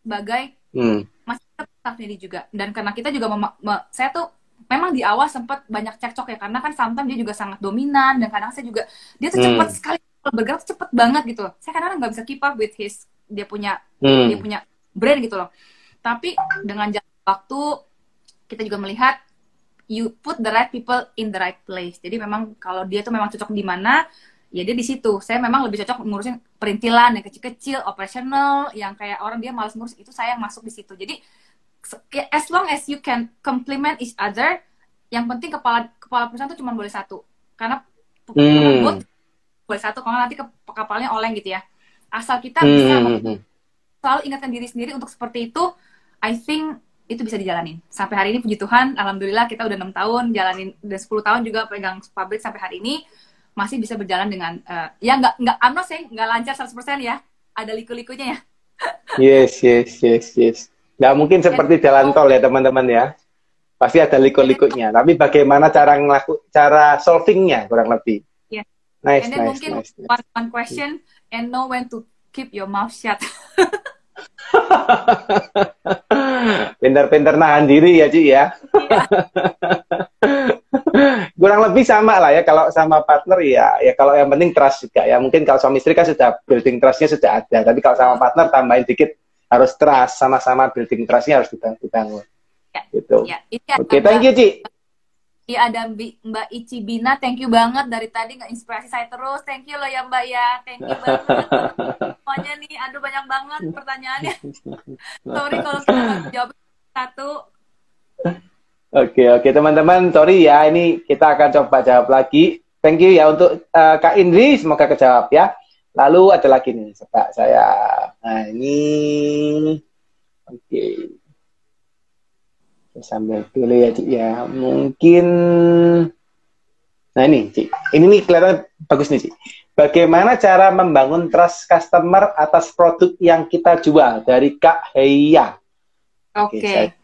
sebagai Hmm. masih tetap staff diri juga. Dan karena kita juga mema- me- saya tuh memang di awal sempat banyak cekcok ya karena kan sometimes dia juga sangat dominan dan kadang saya juga dia tuh Hmm. cepat sekali kalau bergerak tuh cepet banget gitu loh. Saya kadang nggak bisa keep up with his dia punya Hmm. dia punya brand gitu loh. Tapi dengan jalan waktu kita juga melihat you put the right people in the right place. Jadi memang kalau dia tuh memang cocok di mana, ya dia di situ. Saya memang lebih cocok ngurusin perintilan yang kecil-kecil, operational, yang kayak orang dia malas ngurus itu saya yang masuk di situ. Jadi as long as you can complement each other, yang penting kepala kepala perusahaan itu cuma boleh satu. Karena hmm. boleh satu, kalau nanti ke, kapalnya oleng gitu ya. Asal kita hmm. bisa selalu ingatkan diri sendiri untuk seperti itu, I think itu bisa dijalanin. Sampai hari ini puji Tuhan, alhamdulillah kita udah enam tahun jalanin udah 10 tahun juga pegang pabrik sampai hari ini masih bisa berjalan dengan uh, ya nggak nggak amno sih nggak lancar 100% ya. Ada liku-likunya ya. yes, yes, yes, yes. Nggak mungkin seperti jalan tol ya teman-teman ya. Pasti ada liku-likunya. Tapi bagaimana cara ngelaku cara solvingnya kurang lebih. Yeah. Nice, and then nice, mungkin nice, nice. One, one question and know when to keep your mouth shut. Pinter-pinter nahan diri ya, Ci ya. Kurang lebih sama lah ya kalau sama partner ya, ya kalau yang penting trust juga ya. Mungkin kalau suami istri kan sudah building trustnya sudah ada, tapi kalau sama partner tambahin dikit harus trust, sama-sama building trustnya harus dibangun. Ya, gitu. Ya, Oke, okay, thank you Ci. Iya ada Mbak Ici Bina, thank you banget dari tadi nggak inspirasi saya terus. Thank you loh ya Mbak ya, thank you banget. Semuanya nih, aduh banyak banget pertanyaannya. sorry kalau kita jawab satu. Oke oke teman-teman, sorry ya ini kita akan coba jawab lagi. Thank you ya untuk uh, Kak Indri, semoga kejawab ya. Lalu ada lagi nih, coba saya. Nah ini, oke. Okay sambil pilih ya Cik ya mungkin nah ini Cik ini nih kelihatan bagus nih Cik bagaimana cara membangun trust customer atas produk yang kita jual dari Kak Heya oke okay.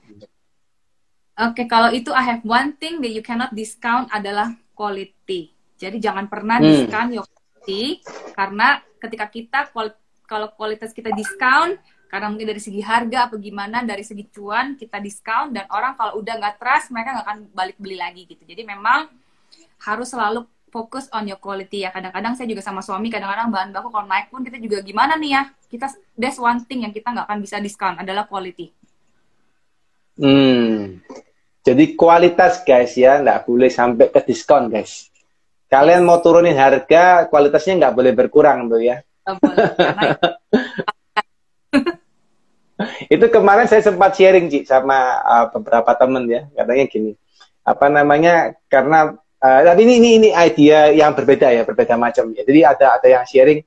oke okay, kalau itu I have one thing that you cannot discount adalah quality jadi jangan pernah hmm. discount your quality karena ketika kita kalau kualitas kita discount karena mungkin dari segi harga apa gimana dari segi cuan kita diskon dan orang kalau udah nggak trust mereka nggak akan balik beli lagi gitu jadi memang harus selalu fokus on your quality ya. Kadang-kadang saya juga sama suami kadang-kadang bahan baku kalau naik pun kita juga gimana nih ya? Kita that's one thing yang kita nggak akan bisa diskon adalah quality. Hmm. Jadi kualitas guys ya. Nggak boleh sampai ke diskon guys. Kalian mau turunin harga kualitasnya nggak boleh berkurang tuh ya. Boleh, itu kemarin saya sempat sharing Ci sama uh, beberapa temen ya. Katanya gini apa namanya karena uh, tapi ini ini ini idea yang berbeda ya berbeda macam ya jadi ada ada yang sharing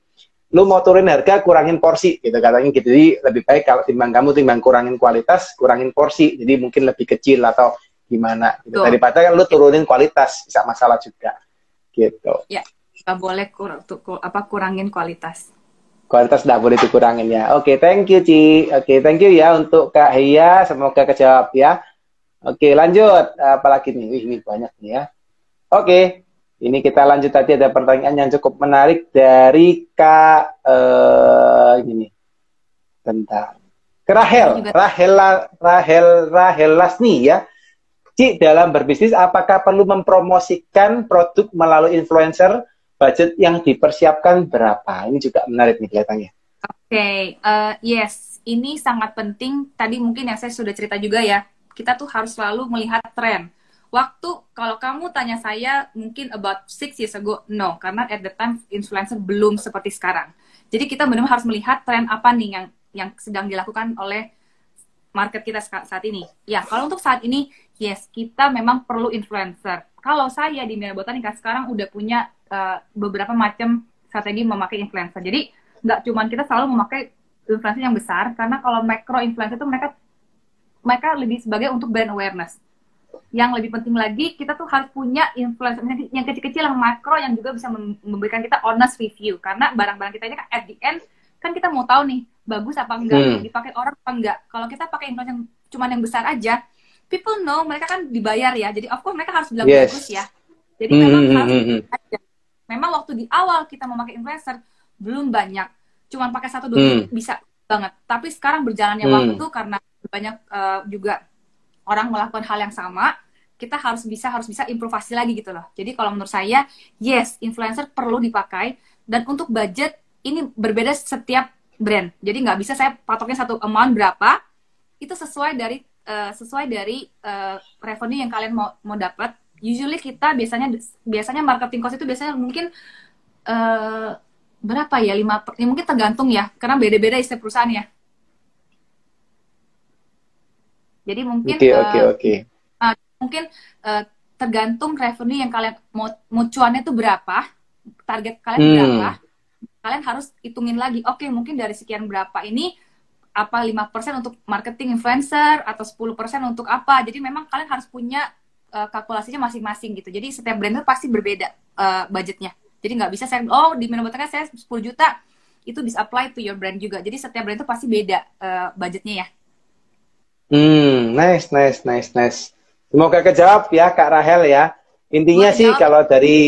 lu mau turun harga kurangin porsi gitu katanya gitu jadi lebih baik kalau timbang kamu timbang kurangin kualitas kurangin porsi jadi mungkin lebih kecil atau gimana gitu. daripada kan lu turunin kualitas bisa masalah juga gitu ya nggak boleh kur, apa kurangin kualitas kualitas tidak boleh dikurangin ya. Oke, okay, thank you Ci. Oke, okay, thank you ya untuk Kak Hia. Semoga kejawab ya. Oke, okay, lanjut. Apalagi nih? Wih, ini banyak nih ya. Oke, okay. ini kita lanjut tadi ada pertanyaan yang cukup menarik dari Kak uh, ini. Bentar. Rahel, Rahel, Rahel, Rahel Lasni ya. Ci, dalam berbisnis apakah perlu mempromosikan produk melalui influencer budget yang dipersiapkan berapa? Ini juga menarik nih kelihatannya. Oke, okay, uh, eh, yes, ini sangat penting. Tadi mungkin yang saya sudah cerita juga ya, kita tuh harus selalu melihat tren. Waktu kalau kamu tanya saya mungkin about six years ago, no, karena at the time influencer belum seperti sekarang. Jadi kita benar-benar harus melihat tren apa nih yang yang sedang dilakukan oleh market kita saat ini. Ya, kalau untuk saat ini, yes, kita memang perlu influencer. Kalau saya di Mira Botanika sekarang udah punya uh, beberapa macam strategi memakai influencer. Jadi nggak cuma kita selalu memakai influencer yang besar, karena kalau micro influencer itu mereka mereka lebih sebagai untuk brand awareness. Yang lebih penting lagi, kita tuh harus punya influencer yang kecil-kecil, yang makro, yang juga bisa memberikan kita honest review. Karena barang-barang kita ini kan at the end, kan kita mau tahu nih, bagus apa enggak, hmm. dipakai orang apa enggak. Kalau kita pakai influencer yang cuma yang besar aja, people know, mereka kan dibayar ya. Jadi of course mereka harus bilang yes. bagus ya. Jadi hmm, memang hmm, harus hmm, hmm. aja memang waktu di awal kita memakai influencer belum banyak cuman pakai satu dua hmm. bisa banget tapi sekarang berjalannya hmm. waktu karena banyak uh, juga orang melakukan hal yang sama kita harus bisa harus bisa improvasi lagi gitu loh. Jadi kalau menurut saya yes influencer perlu dipakai. Dan untuk budget ini berbeda setiap brand. Jadi nggak bisa saya patoknya satu amount berapa. Itu sesuai dari uh, sesuai dari uh, revenue yang kalian mau mau dapat. Usually kita biasanya biasanya marketing cost itu biasanya mungkin uh, berapa ya? Lima ya mungkin tergantung ya. Karena beda-beda setiap perusahaan ya. Jadi mungkin Oke oke oke. Uh, mungkin uh, tergantung revenue yang kalian mau mau cuannya itu berapa, target kalian Hmm. berapa. Kalian harus hitungin lagi. Oke, mungkin dari sekian berapa ini apa 5% untuk marketing influencer atau 10% untuk apa. Jadi memang kalian harus punya uh, kalkulasinya masing-masing gitu. Jadi setiap brand itu pasti berbeda uh, budgetnya. Jadi nggak bisa saya oh di minum saya 10 juta itu bisa apply to your brand juga. Jadi setiap brand itu pasti beda uh, budgetnya ya. Hmm, nice, nice, nice, nice. Semoga kejawab ya Kak Rahel ya. Intinya Semoga sih kalau dari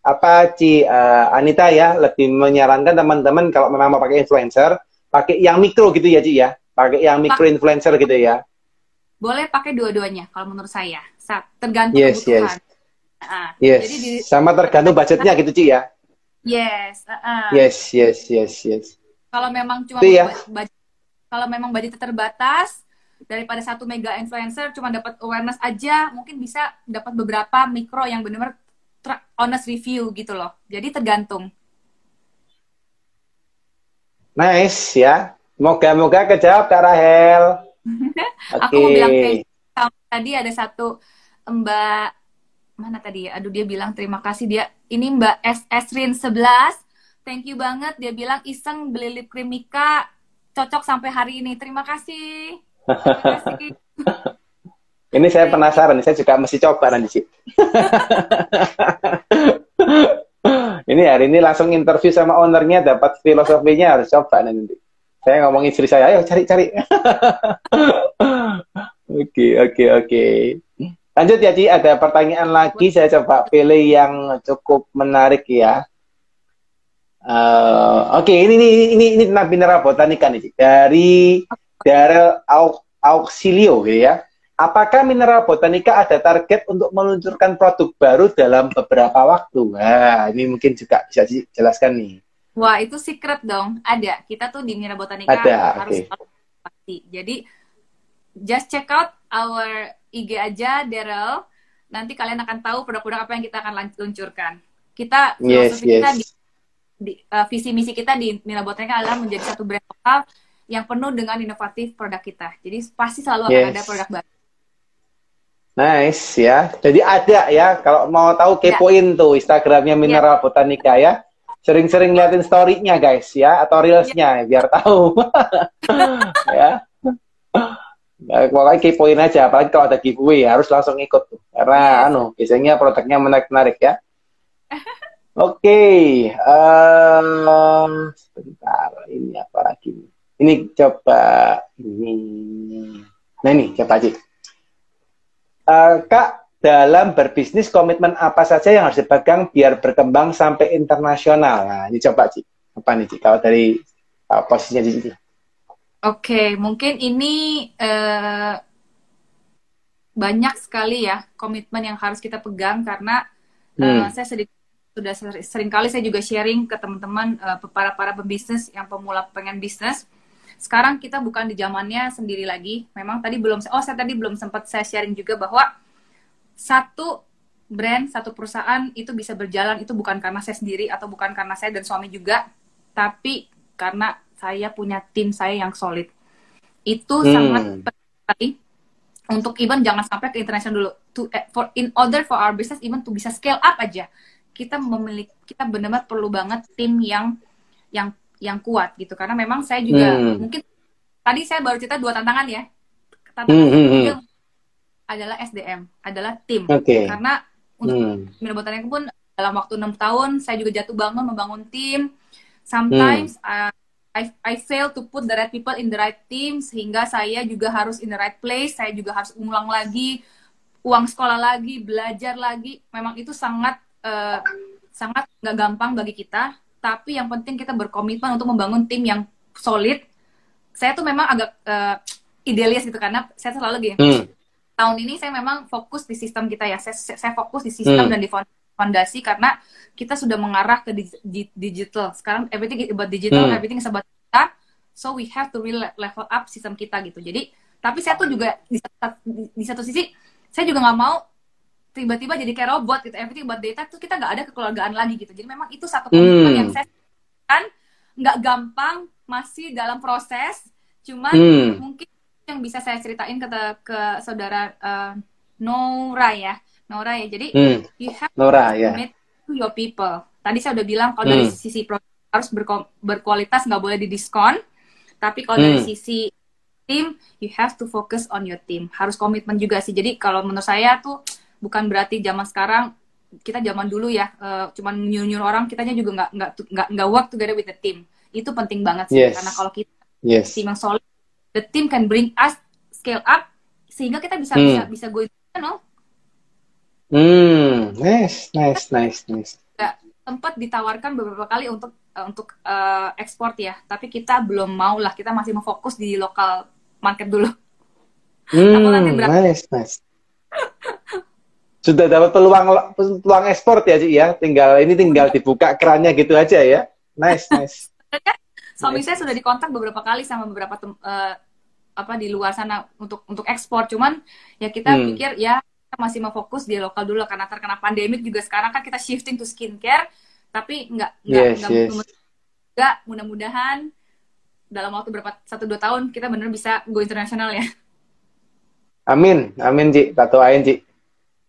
apa Ci eh, Anita ya lebih menyarankan teman-teman kalau memang mau pakai influencer, pakai yang mikro gitu ya Ci ya. Pakai yang mikro influencer gitu ya. Boleh pakai dua-duanya kalau menurut saya. Sa- Tergantung Yes, kebutuhan. yes. Nah, Yes. Jadi di, Sama tergantung budgetnya gitu Ci ya. yes. uh, uh. Yes, yes, yes, yes. Kalau memang cuma ya. budget- kalau memang budget terbatas daripada satu mega influencer cuma dapat awareness aja, mungkin bisa dapat beberapa mikro yang benar-benar honest review gitu loh. Jadi tergantung. Nice ya. Moga-moga kejawab Kak Rahel. Oke. Aku mau bilang kayak tadi ada satu Mbak mana tadi ya? Aduh dia bilang terima kasih dia. Ini Mbak S Esrin 11. Thank you banget dia bilang iseng beli lip cream Mika cocok sampai hari ini. Terima kasih. Ini saya penasaran, saya juga mesti coba nanti sih. ini hari ini langsung interview sama ownernya, dapat filosofinya harus coba nanti. Saya ngomong istri saya, ayo cari-cari. Oke, oke, oke. Lanjut ya, Ci. Ada pertanyaan lagi, saya coba pilih yang cukup menarik ya. Eh, oke, ini, ini, ini, ini tentang mineral botanika nih, Ci. Dari Daryl Au- Auxilio, gitu ya. Apakah Mineral Botanica ada target untuk meluncurkan produk baru dalam beberapa waktu? Wah, ini mungkin juga bisa dijelaskan nih. Wah, itu secret dong. Ada. Kita tuh di Mira Botanica Ada, harus oke. pasti. Jadi just check out our IG aja Daryl. Nanti kalian akan tahu produk-produk apa yang kita akan luncurkan. Kita Yes, filosofi kita yes. di, di- uh, visi misi kita di Mira Botanica adalah menjadi satu brand lokal yang penuh dengan inovatif produk kita. Jadi pasti selalu akan Yes. ada produk baru. Nice ya. Jadi ada ya, kalau mau tahu kepoin tuh Instagramnya Mineral Botanica ya. Sering-sering liatin story-nya guys ya, atau reels-nya biar tahu. ya. Nah, pokoknya kepoin aja, apalagi kalau ada giveaway harus langsung ikut tuh. Karena Yes. anu, biasanya produknya menarik-menarik ya. Oke, em, sebentar, ini apa lagi? nih? Ini coba ini. Nah ini coba aja. Eh, Kak, dalam berbisnis komitmen apa saja yang harus dipegang biar berkembang sampai internasional? Nah, ini coba Ci. Apa nih Ci? Kalau dari uh, posisinya di sini. Oke, mungkin ini eh, banyak sekali ya komitmen yang harus kita pegang karena Hmm. eh, saya sedikit sudah sering, sering kali saya juga sharing ke teman-teman eh, para para pembisnis yang pemula pengen bisnis. Sekarang kita bukan di zamannya sendiri lagi. Memang tadi belum oh saya tadi belum sempat saya sharing juga bahwa satu brand, satu perusahaan itu bisa berjalan itu bukan karena saya sendiri atau bukan karena saya dan suami juga, tapi karena saya punya tim saya yang solid. Itu Hmm. sangat penting untuk even jangan sampai ke international dulu. To eh, for in order for our business even to bisa scale up aja, kita memiliki kita benar-benar perlu banget tim yang yang yang kuat gitu. Karena memang saya juga Hmm. mungkin tadi saya baru cerita dua tantangan ya. Tantangan Hmm, hmm, hmm. adalah SDM, adalah tim. Oke. Karena untuk Hmm. Mira Botanica pun dalam waktu enam tahun saya juga jatuh bangun membangun tim. Sometimes uh, I I fail to put the right people in the right team sehingga saya juga harus in the right place. Saya juga harus ulang lagi uang sekolah lagi, belajar lagi. Memang itu sangat uh, sangat nggak gampang bagi kita. Tapi yang penting kita berkomitmen untuk membangun tim yang solid. Saya tuh memang agak uh, idealis gitu karena saya selalu gini Hmm. tahun ini saya memang fokus di sistem kita ya. Saya, saya fokus di sistem Hmm. dan di fondasi karena kita sudah mengarah ke dig- di- digital. Sekarang everything is about digital, Hmm. everything is about data. So we have to really level up sistem kita gitu. Jadi tapi saya tuh juga di, di, di satu sisi saya juga nggak mau tiba-tiba jadi kayak robot gitu everything about data tuh kita nggak ada kekeluargaan lagi gitu jadi memang itu satu komitmen Hmm. yang saya kan nggak gampang masih dalam proses cuman Hmm. mungkin yang bisa saya ceritain ke ke saudara eh, Nora ya Nora ya jadi Hmm. you have Nora to ya. commit to your people tadi saya udah bilang kalau dari Hmm. sisi produk harus berko- berkualitas nggak boleh didiskon tapi kalau dari Hmm. sisi tim you have to focus on your team harus komitmen juga sih jadi kalau menurut saya tuh bukan berarti zaman sekarang kita zaman dulu ya eh, cuman nyuruh nyuruh orang kitanya juga nggak nggak nggak nggak work together with the team itu penting banget sih Yes. karena kalau kita Yes. tim yang solid the team can bring us scale up sehingga kita bisa Hmm. bisa bisa go international Hmm. Nice, nice, nice, nice. juga sempat ditawarkan beberapa kali untuk eh, untuk eh, ekspor ya tapi kita belum mau lah kita masih mau fokus di lokal market dulu Hmm. nanti Nice, nice. Sudah dapat peluang peluang ekspor ya, Ci ya. Tinggal ini tinggal dibuka kerannya gitu aja ya. Nice, nice. suami saya sudah dikontak beberapa kali sama beberapa tem- eh, apa di luar sana untuk untuk ekspor cuman ya kita Hmm. pikir ya kita masih mau fokus di lokal dulu karena terkena pandemik juga sekarang kan kita shifting to skincare tapi nggak nggak Yes, nggak yes. mudah-mudahan dalam waktu berapa satu dua tahun kita benar bisa go internasional ya Amin, amin Ci. Tak doain Ci.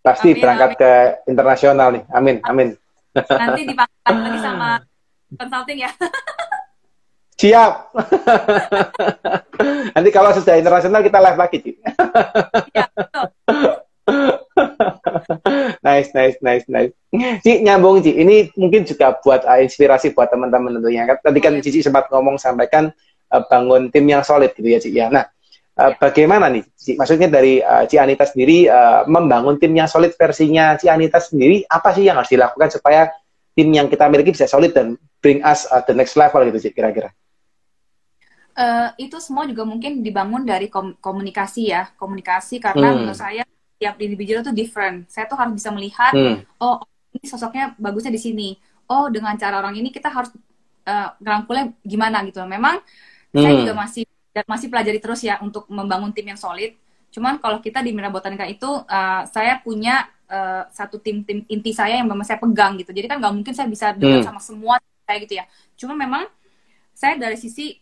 Pasti Amin, berangkat ke internasional nih. Amin, amin. nanti dipanggil lagi sama consulting ya Siap. Nanti kalau sudah internasional kita live lagi, Ci. ya betul nice, nice, nice, nice. Ci, nyambung Ci. Ini mungkin juga buat uh, inspirasi buat teman-teman tentunya. Kan Tadi kan Boleh. Cici sempat ngomong sampaikan uh, bangun tim yang solid gitu ya, Ci. Ya. Nah, uh, bagaimana nih? Maksudnya dari uh, Ci Anita sendiri uh, membangun tim yang solid versinya Ci Anita sendiri, apa sih yang harus dilakukan supaya tim yang kita miliki bisa solid dan bring us uh, the next level gitu, Ci, kira-kira? Eh, itu semua juga mungkin dibangun dari kom- komunikasi ya komunikasi karena Hmm. menurut saya tiap individu itu different saya tuh harus bisa melihat Hmm. oh ini sosoknya bagusnya di sini oh dengan cara orang ini kita harus eh, ngerangkulnya gimana gitu memang saya Hmm. juga masih dan masih pelajari terus ya untuk membangun tim yang solid cuman kalau kita di Mira Botanica itu eh, saya punya eh, satu tim tim inti saya yang memang saya pegang gitu jadi kan nggak mungkin saya bisa dekat Hmm. sama semua saya gitu ya cuma memang saya dari sisi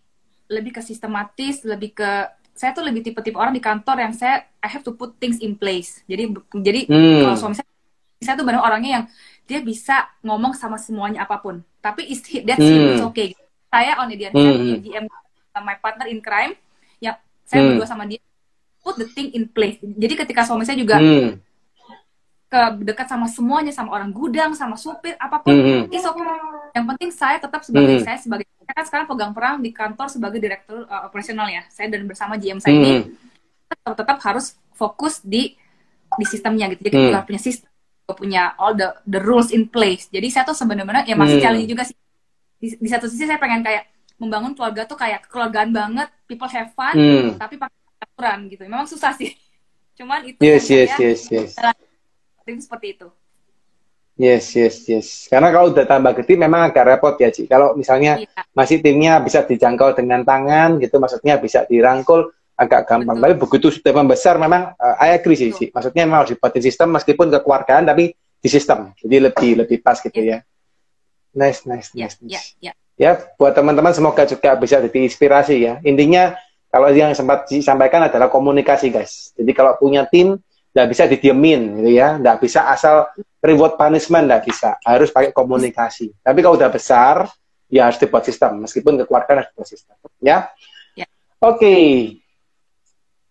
lebih ke sistematis, lebih ke saya tuh lebih tipe-tipe orang di kantor yang saya I have to put things in place. Jadi jadi Hmm. kalau suami saya saya tuh benar orangnya yang dia bisa ngomong sama semuanya apa pun. Tapi is that's Hmm. okay. Saya on Edian, saya Hmm. punya GM my partner in crime yang saya Hmm. berdua sama dia put the thing in place. Jadi ketika suami saya juga Hmm. ke dekat sama semuanya sama orang gudang sama supir apa pun Hmm. it's okay. yang penting saya tetap sebagai Hmm. saya sebagai saya kan sekarang pegang peran di kantor sebagai direktur uh, operasional ya saya dan bersama GM saya ini Hmm. tetap, tetap harus fokus di di sistemnya gitu jadi Hmm. kita punya sistem punya all the the rules in place jadi saya tuh sebenarnya ya masih Hmm. challenge juga sih di, di satu sisi saya pengen kayak membangun keluarga tuh kayak kekeluargaan banget people have fun Hmm. tapi pakai aturan gitu memang susah sih cuman itu Yes, yang yes, saya yes, yes. tim seperti itu Yes, yes, yes. Karena kalau udah tambah gede memang agak repot ya, Ci. Kalau misalnya Iya. masih timnya bisa dijangkau dengan tangan gitu, maksudnya bisa dirangkul agak gampang. Betul. Tapi begitu sudah membesar memang uh, I agree sih, Ci. Maksudnya memang harus dibuatin sistem meskipun kekeluargaan tapi di sistem. Jadi lebih lebih pas gitu ya. Nice, nice, ya nice. ya nice. ya Ya, buat teman-teman semoga juga bisa jadi inspirasi ya. Intinya kalau yang sempat disampaikan adalah komunikasi, guys. Jadi kalau punya tim nggak bisa didiemin gitu ya, nggak bisa asal reward punishment nggak bisa, harus pakai komunikasi. Tapi kalau udah besar, ya harus dibuat sistem, meskipun kekeluargaan harus dibuat sistem, ya. Ya. Oke,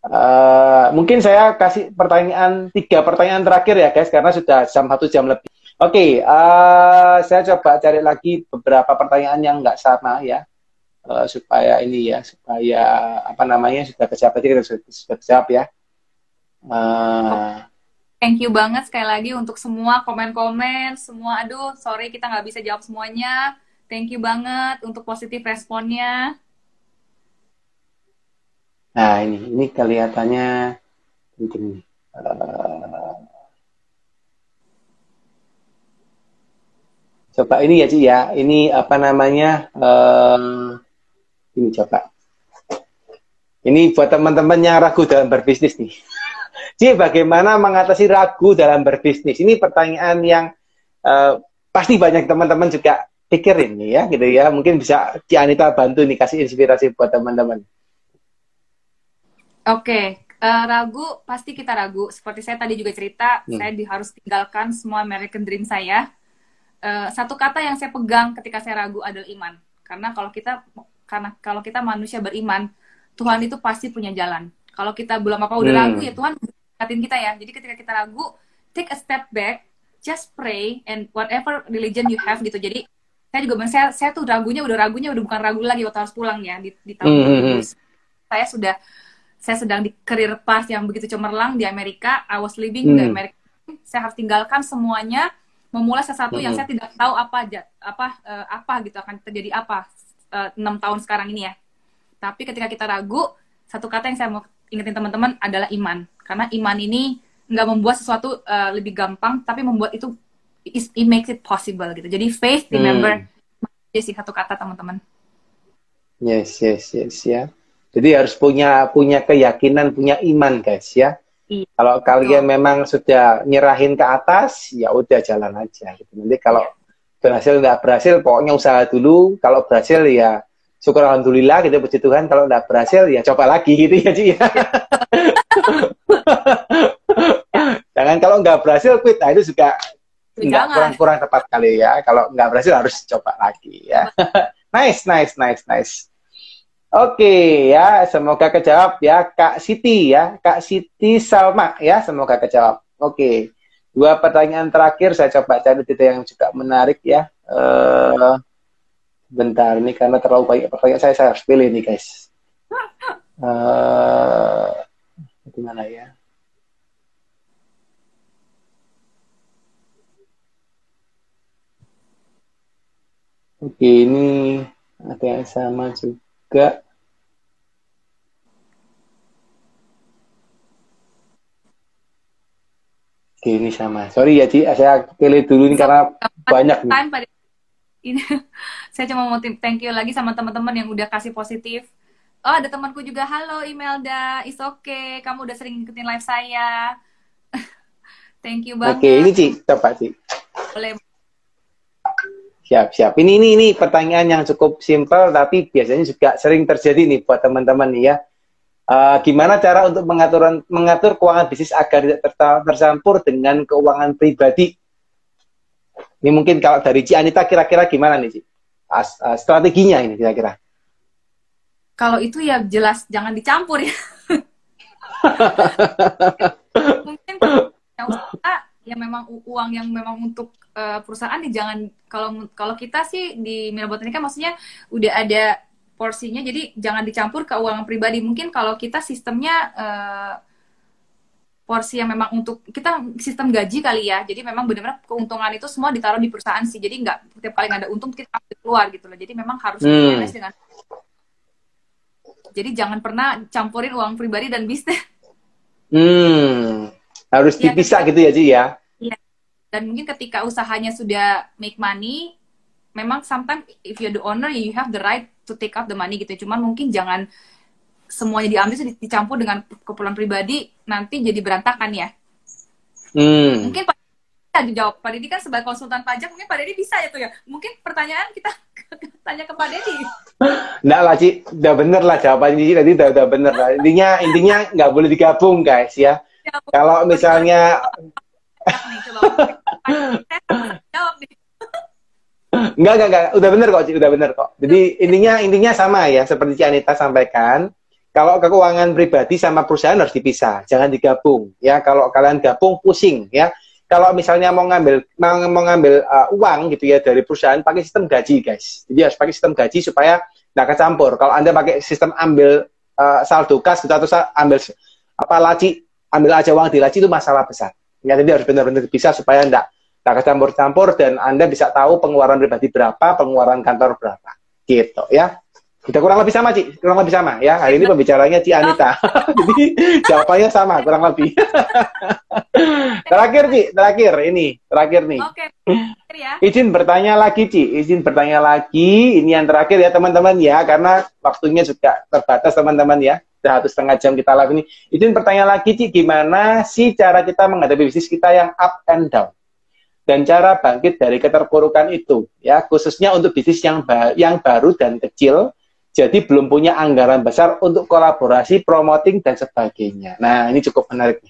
Eh, mungkin saya kasih pertanyaan tiga pertanyaan terakhir ya guys, karena sudah jam satu jam lebih. Oke, eh, saya coba cari lagi beberapa pertanyaan yang nggak sama ya, Eh, supaya ini ya, supaya apa namanya sudah kejawab tadi kita sudah, sudah kejawab ya. Eh, Thank you banget sekali lagi untuk semua komen-komen, semua aduh sorry kita nggak bisa jawab semuanya. Thank you banget untuk positif responnya. Nah, ini ini kelihatannya penting nih. Coba ini ya, Ci ya. Ini apa namanya? eh, ini coba. Ini buat teman-teman yang ragu dalam berbisnis nih. Ci, bagaimana mengatasi ragu dalam berbisnis? Ini pertanyaan yang uh, pasti banyak teman-teman juga pikirin nih ya, gitu ya. Mungkin bisa Ci Anita bantu nih kasih inspirasi buat teman-teman. Oke, uh, ragu pasti kita ragu. Seperti saya tadi juga cerita, hmm. saya di, harus tinggalkan semua American Dream saya. Uh, satu kata yang saya pegang ketika saya ragu adalah iman. Karena kalau kita karena kalau kita manusia beriman, Tuhan itu pasti punya jalan. Kalau kita belum apa udah hmm. ragu ya Tuhan ingatin kita ya. Jadi ketika kita ragu, take a step back, just pray and whatever religion you have gitu. Jadi saya juga saya saya tuh ragunya udah ragunya udah bukan ragu lagi waktu harus pulang ya di, di tahun hmm. Saya sudah saya sedang di career path yang begitu cemerlang di Amerika. I was living hmm. di Amerika. Saya harus tinggalkan semuanya, memulai sesuatu hmm. yang saya tidak tahu apa apa uh, apa gitu akan terjadi apa eh, enam uh, tahun sekarang ini ya. Tapi ketika kita ragu, satu kata yang saya mau ingetin teman-teman adalah iman. Karena iman ini nggak membuat sesuatu uh, lebih gampang, tapi membuat itu it makes it possible gitu. Jadi faith, remember, hmm. sih satu kata teman-teman. Yes, yes, yes, ya. Jadi harus punya punya keyakinan, punya iman, guys, ya. Iya. Kalau kalian memang sudah nyerahin ke atas, ya udah jalan aja. Gitu. Nanti kalau berhasil nggak berhasil, pokoknya usaha dulu. Kalau berhasil ya syukur alhamdulillah gitu puji Tuhan kalau nggak berhasil ya coba lagi gitu ya Ci ya. jangan kalau nggak berhasil quit nah itu juga nggak kurang kurang tepat kali ya kalau nggak berhasil harus coba lagi ya nice nice nice nice Oke ya, semoga kejawab ya Kak Siti ya, Kak Siti Salma ya, semoga kejawab. Oke, dua pertanyaan terakhir saya coba cari titik yang juga menarik ya. Uh, bentar ini karena terlalu banyak pertanyaan saya saya harus pilih nih guys uh, gimana ya Oke, ini ada yang sama juga. Oke, ini sama. Sorry ya, Ci. Saya pilih dulu ini karena banyak nih ini saya cuma mau thank you lagi sama teman-teman yang udah kasih positif. Oh, ada temanku juga, halo Imelda, is okay, kamu udah sering ikutin live saya. thank you banget. Oke, okay, ini Ci, coba Ci. Boleh. Siap, siap. Ini, ini, ini pertanyaan yang cukup simpel, tapi biasanya juga sering terjadi nih buat teman-teman nih ya. Uh, gimana cara untuk mengatur mengatur keuangan bisnis agar tidak tercampur dengan keuangan pribadi ini mungkin kalau dari Ci Anita kira-kira gimana nih Ci? As, uh, strateginya ini kira-kira? Kalau itu ya jelas jangan dicampur ya. mungkin yang usaha ya memang uang yang memang untuk uh, perusahaan nih jangan kalau kalau kita sih di Milbot ini kan maksudnya udah ada porsinya. Jadi jangan dicampur ke uang pribadi. Mungkin kalau kita sistemnya uh, porsi yang memang untuk kita sistem gaji kali ya. Jadi memang benar-benar keuntungan itu semua ditaruh di perusahaan sih. Jadi nggak setiap kali nggak ada untung kita ambil keluar gitu loh. Jadi memang harus hmm. dengan jadi jangan pernah campurin uang pribadi dan bisnis. Hmm. Harus ya, dipisah gitu ya Ji ya? Iya. Dan mungkin ketika usahanya sudah make money memang sometimes if you're the owner you have the right to take out the money gitu cuman mungkin jangan semuanya diambil dicampur dengan keperluan pribadi nanti jadi berantakan ya. Hmm. Mungkin Pak bisa dijawab. Pak Dedi kan sebagai konsultan pajak mungkin Pak Dedi bisa ya tuh ya. Mungkin pertanyaan kita tanya ke Pak Dedi. Enggak lah Ci, udah bener lah jawabannya Ci tadi udah, udah bener lah. Intinya intinya nggak boleh digabung guys ya. ya Kalau misalnya Enggak, enggak, enggak. Udah bener kok. Udah bener kok. Jadi intinya intinya sama ya, seperti Ci Anita sampaikan. Kalau keuangan pribadi sama perusahaan harus dipisah, jangan digabung. Ya, kalau kalian gabung pusing ya. Kalau misalnya mau ngambil mau, mau ngambil uh, uang gitu ya dari perusahaan pakai sistem gaji, guys. Jadi harus pakai sistem gaji supaya nggak kecampur. Kalau Anda pakai sistem ambil uh, saldo kas gitu atau ambil apa laci, ambil aja uang di laci itu masalah besar. Ya, jadi harus benar-benar bisa supaya enggak nggak kecampur-campur dan Anda bisa tahu pengeluaran pribadi berapa, pengeluaran kantor berapa. Gitu ya. Kita kurang lebih sama, Ci. Kurang lebih sama ya. Hari ini pembicaranya Ci Anita. Jadi jawabannya sama, kurang lebih. terakhir, Ci. Terakhir ini. Terakhir nih. Oke. Ya. Izin bertanya lagi, Ci. Izin bertanya lagi. Ini yang terakhir ya, teman-teman ya. Karena waktunya juga terbatas, teman-teman ya. satu setengah jam kita live ini. Itu pertanyaan lagi, Ci, gimana sih cara kita menghadapi bisnis kita yang up and down? Dan cara bangkit dari keterpurukan itu, ya khususnya untuk bisnis yang ba yang baru dan kecil, jadi belum punya anggaran besar untuk kolaborasi, promoting dan sebagainya. Nah, ini cukup menarik.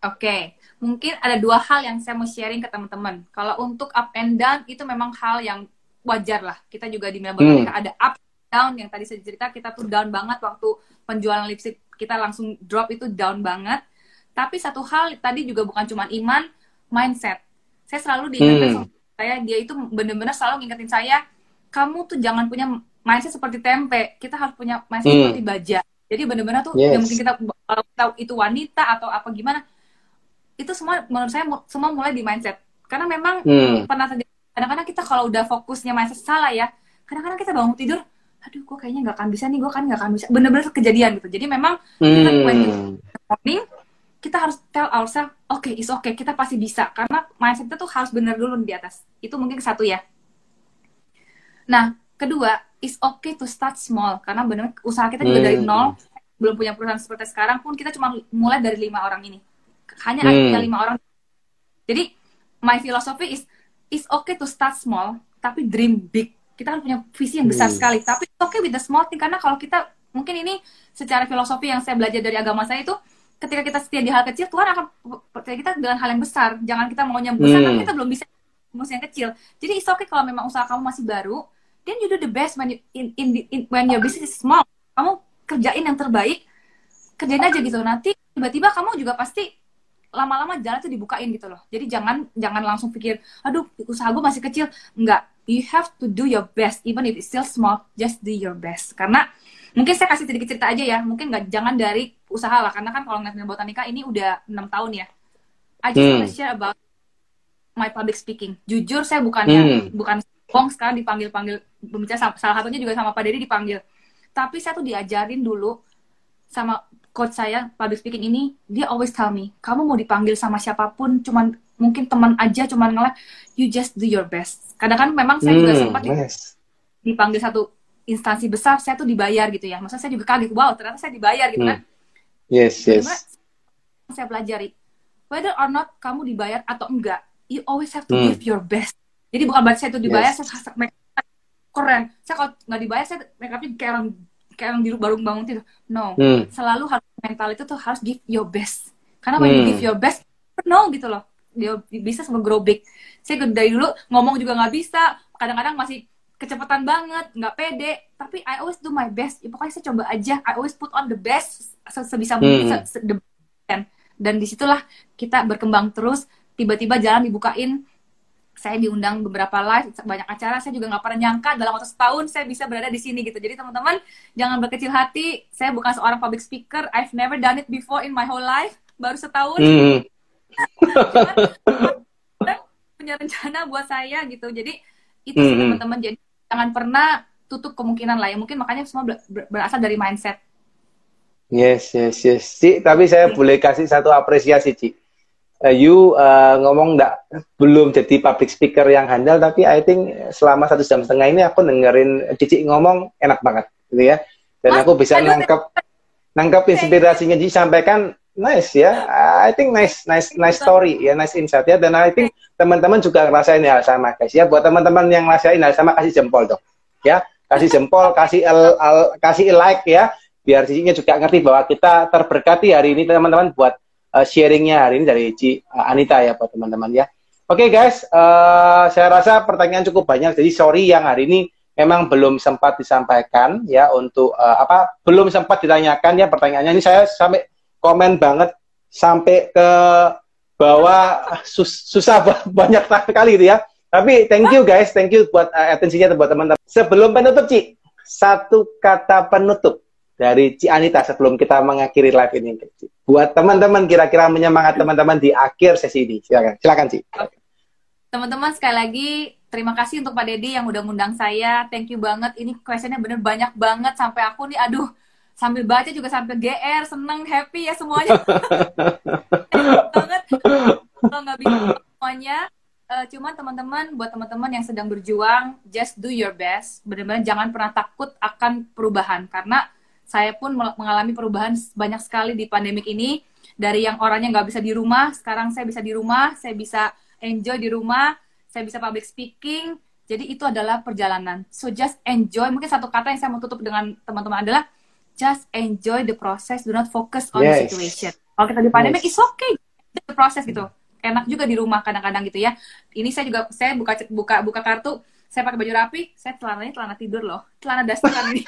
Oke, mungkin ada dua hal yang saya mau sharing ke teman-teman. Kalau untuk up and down itu memang hal yang wajar lah. Kita juga di Melbourne hmm. ada up down yang tadi saya cerita kita tuh down banget waktu penjualan lipstick kita langsung drop itu down banget. Tapi satu hal tadi juga bukan cuma iman, mindset. Saya selalu diingatkan hmm. saya dia itu benar-benar selalu ngingetin saya, kamu tuh jangan punya mindset seperti tempe. Kita harus punya mindset hmm. seperti baja. Jadi benar-benar tuh yes. yang mungkin kita kalau kita itu wanita atau apa gimana, itu semua menurut saya semua mulai di mindset. Karena memang hmm. pernah terjadi kadang-kadang kita kalau udah fokusnya mindset salah ya, kadang-kadang kita bangun tidur aduh gue kayaknya nggak akan bisa nih gue kan nggak akan bisa bener-bener kejadian gitu jadi memang hmm. kita morning kita harus tell ourselves oke okay, is oke okay, kita pasti bisa. Karena mindset kita tuh harus bener dulu di atas. Itu mungkin satu ya. Nah kedua is okay to start small. Karena bener usaha kita juga hmm. dari nol belum punya perusahaan seperti sekarang pun kita cuma mulai dari lima orang ini. Hanya hmm. ada lima orang. Jadi my philosophy is is okay to start small tapi dream big. Kita kan punya visi yang besar hmm. sekali tapi oke okay with the small thing. Karena kalau kita mungkin ini secara filosofi yang saya belajar dari agama saya itu ketika kita setia di hal kecil Tuhan akan percaya kita dengan hal yang besar. Jangan kita maunya besar hmm. tapi kita belum bisa musuh yang kecil. Jadi it's okay kalau memang usaha kamu masih baru. Then you do the best when you, in, in, in when your business is small. Kamu kerjain yang terbaik kerjain aja gitu. Nanti tiba-tiba kamu juga pasti lama-lama jalan tuh dibukain gitu loh. Jadi jangan jangan langsung pikir aduh usaha gue masih kecil. Enggak. You have to do your best even if it's still small just do your best. Karena mungkin saya kasih sedikit cerita aja ya. Mungkin nggak jangan dari usaha lah. Karena kan kalau ngeliatin botanika ini udah enam tahun ya. I just hmm. share about my public speaking. Jujur saya bukannya hmm. bukan bohong sekarang dipanggil panggil berbicara salah satunya juga sama Pak Dedi dipanggil. Tapi saya tuh diajarin dulu sama coach saya public speaking ini. Dia always tell me kamu mau dipanggil sama siapa pun cuman mungkin teman aja cuman ngeliat you just do your best. Kadang kan memang saya juga hmm, sempat yes. dipanggil satu instansi besar saya tuh dibayar gitu ya masa saya juga kaget wow ternyata saya dibayar gitu kan hmm. yes yes saya pelajari whether or not kamu dibayar atau enggak you always have to hmm. give your best jadi bukan berarti saya itu dibayar yes. saya make keren saya kalau nggak dibayar saya make upnya kayak orang kayak orang baru bangun tidur no hmm. selalu harus mental itu tuh harus give your best karena when hmm. you give your best no gitu loh dia bisa sama grow big saya dari dulu ngomong juga nggak bisa kadang-kadang masih kecepatan banget nggak pede tapi I always do my best ya, pokoknya saya coba aja I always put on the best sebisa mungkin hmm. se -se dan di situlah kita berkembang terus tiba-tiba jalan dibukain saya diundang beberapa live banyak acara saya juga nggak pernah nyangka dalam waktu setahun saya bisa berada di sini gitu jadi teman-teman jangan berkecil hati saya bukan seorang public speaker I've never done it before in my whole life baru setahun mm punya rencana buat saya gitu jadi itu mm -hmm. teman-teman jadi jangan pernah tutup kemungkinan lah ya. Mungkin makanya semua ber berasal dari mindset. Yes yes yes. Ci, tapi saya yeah. boleh kasih satu apresiasi Ci. Uh, you uh, ngomong nggak belum jadi public speaker yang handal tapi I think selama satu jam setengah ini aku dengerin Cici ngomong enak banget gitu ya. Dan aku bisa nangkep nangkep inspirasinya. Cici sampaikan nice ya. I think nice nice nice story ya, nice insight ya. Dan I think teman-teman juga ngerasain hal sama guys ya. Buat teman-teman yang ngerasain hal sama kasih jempol dong. Ya, kasih jempol, kasih el, el, kasih like ya. Biar sisinya juga ngerti bahwa kita terberkati hari ini teman-teman buat uh, sharingnya hari ini dari Ci uh, Anita ya buat teman-teman ya. Oke okay, guys, uh, saya rasa pertanyaan cukup banyak. Jadi sorry yang hari ini memang belum sempat disampaikan ya untuk uh, apa belum sempat ditanyakan ya pertanyaannya ini saya sampai komen banget sampai ke bawah sus susah banyak kali itu ya. Tapi thank you guys, thank you buat uh, atensinya buat teman-teman. Sebelum penutup Ci, satu kata penutup dari Ci Anita sebelum kita mengakhiri live ini. Buat teman-teman kira-kira menyemangat teman-teman di akhir sesi ini. Silakan, silakan Ci. Teman-teman sekali lagi terima kasih untuk Pak Dedi yang udah ngundang saya. Thank you banget. Ini questionnya bener banyak banget sampai aku nih aduh sambil baca juga sambil GR seneng happy ya semuanya banget kalau nggak bisa semuanya uh, cuman teman-teman buat teman-teman yang sedang berjuang just do your best benar-benar jangan pernah takut akan perubahan karena saya pun mengalami perubahan banyak sekali di pandemik ini. Dari yang orangnya nggak bisa di rumah, sekarang saya bisa di rumah, saya bisa enjoy di rumah, saya bisa public speaking. Jadi itu adalah perjalanan. So just enjoy. Mungkin satu kata yang saya mau tutup dengan teman-teman adalah just enjoy the process. Do not focus on yes. the situation. Kalau kita di pandemic, yes. it's okay. The process gitu. Enak juga di rumah kadang-kadang gitu ya. Ini saya juga saya buka buka buka kartu saya pakai baju rapi, saya celananya celana tidur loh, celana dasteran ini.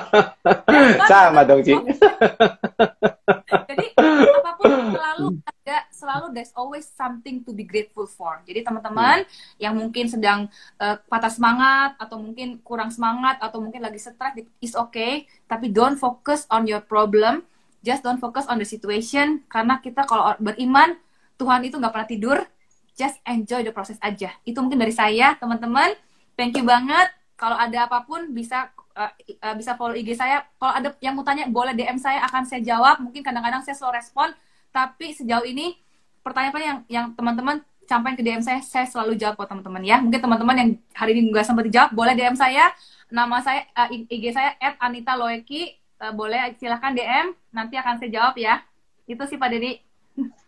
Sama dong, Ci. Jadi apa pun selalu ada, selalu there's always something to be grateful for. Jadi teman-teman hmm. yang mungkin sedang uh, patah semangat atau mungkin kurang semangat atau mungkin lagi stres, is okay. Tapi don't focus on your problem, just don't focus on the situation. Karena kita kalau beriman, Tuhan itu nggak pernah tidur, just enjoy the process aja. Itu mungkin dari saya, teman-teman. Thank you banget. Kalau ada apa pun bisa uh, uh, bisa follow IG saya. Kalau ada yang mau tanya boleh DM saya akan saya jawab. Mungkin kadang-kadang saya slow respon, tapi sejauh ini pertanyaan yang yang teman-teman sampaikan ke DM saya, saya selalu jawab kok teman-teman ya. Mungkin teman-teman yang hari ini nggak sempat dijawab, boleh DM saya. Nama saya uh, IG saya @anita_loeki. Uh, boleh silahkan DM, nanti akan saya jawab ya. Itu sih Pak Dedi.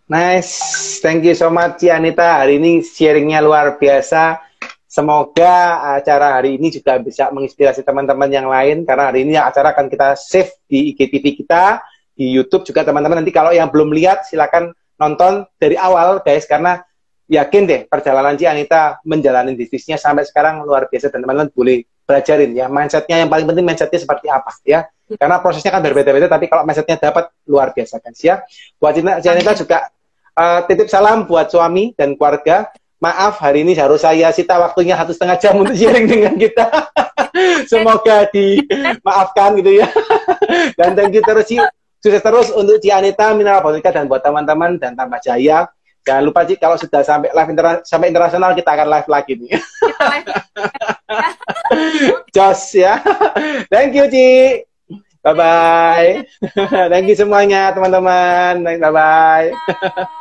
Nice, thank you so much Cianita. Hari ini sharingnya luar biasa. Semoga acara hari ini juga bisa menginspirasi teman-teman yang lain karena hari ini acara akan kita save di IGTV kita, di YouTube juga teman-teman. Nanti kalau yang belum lihat silakan nonton dari awal guys karena yakin deh perjalanan Cianita menjalani bisnisnya sampai sekarang luar biasa dan teman-teman boleh belajarin ya mindsetnya yang paling penting mindsetnya seperti apa ya karena prosesnya kan berbeda-beda tapi kalau mindsetnya dapat luar biasa kan ya buat Cianita juga uh, titip salam buat suami dan keluarga. Maaf hari ini harus saya sita waktunya satu setengah jam untuk sharing dengan kita. Semoga dimaafkan gitu ya. dan thank you terus sukses terus untuk Cianita Mineral Botika dan buat teman-teman dan tambah jaya. Jangan lupa Ci, kalau sudah sampai live intera sampai internasional kita akan live lagi nih. Jos ya. Thank you Ci. Bye bye. Thank you semuanya teman-teman. Bye bye.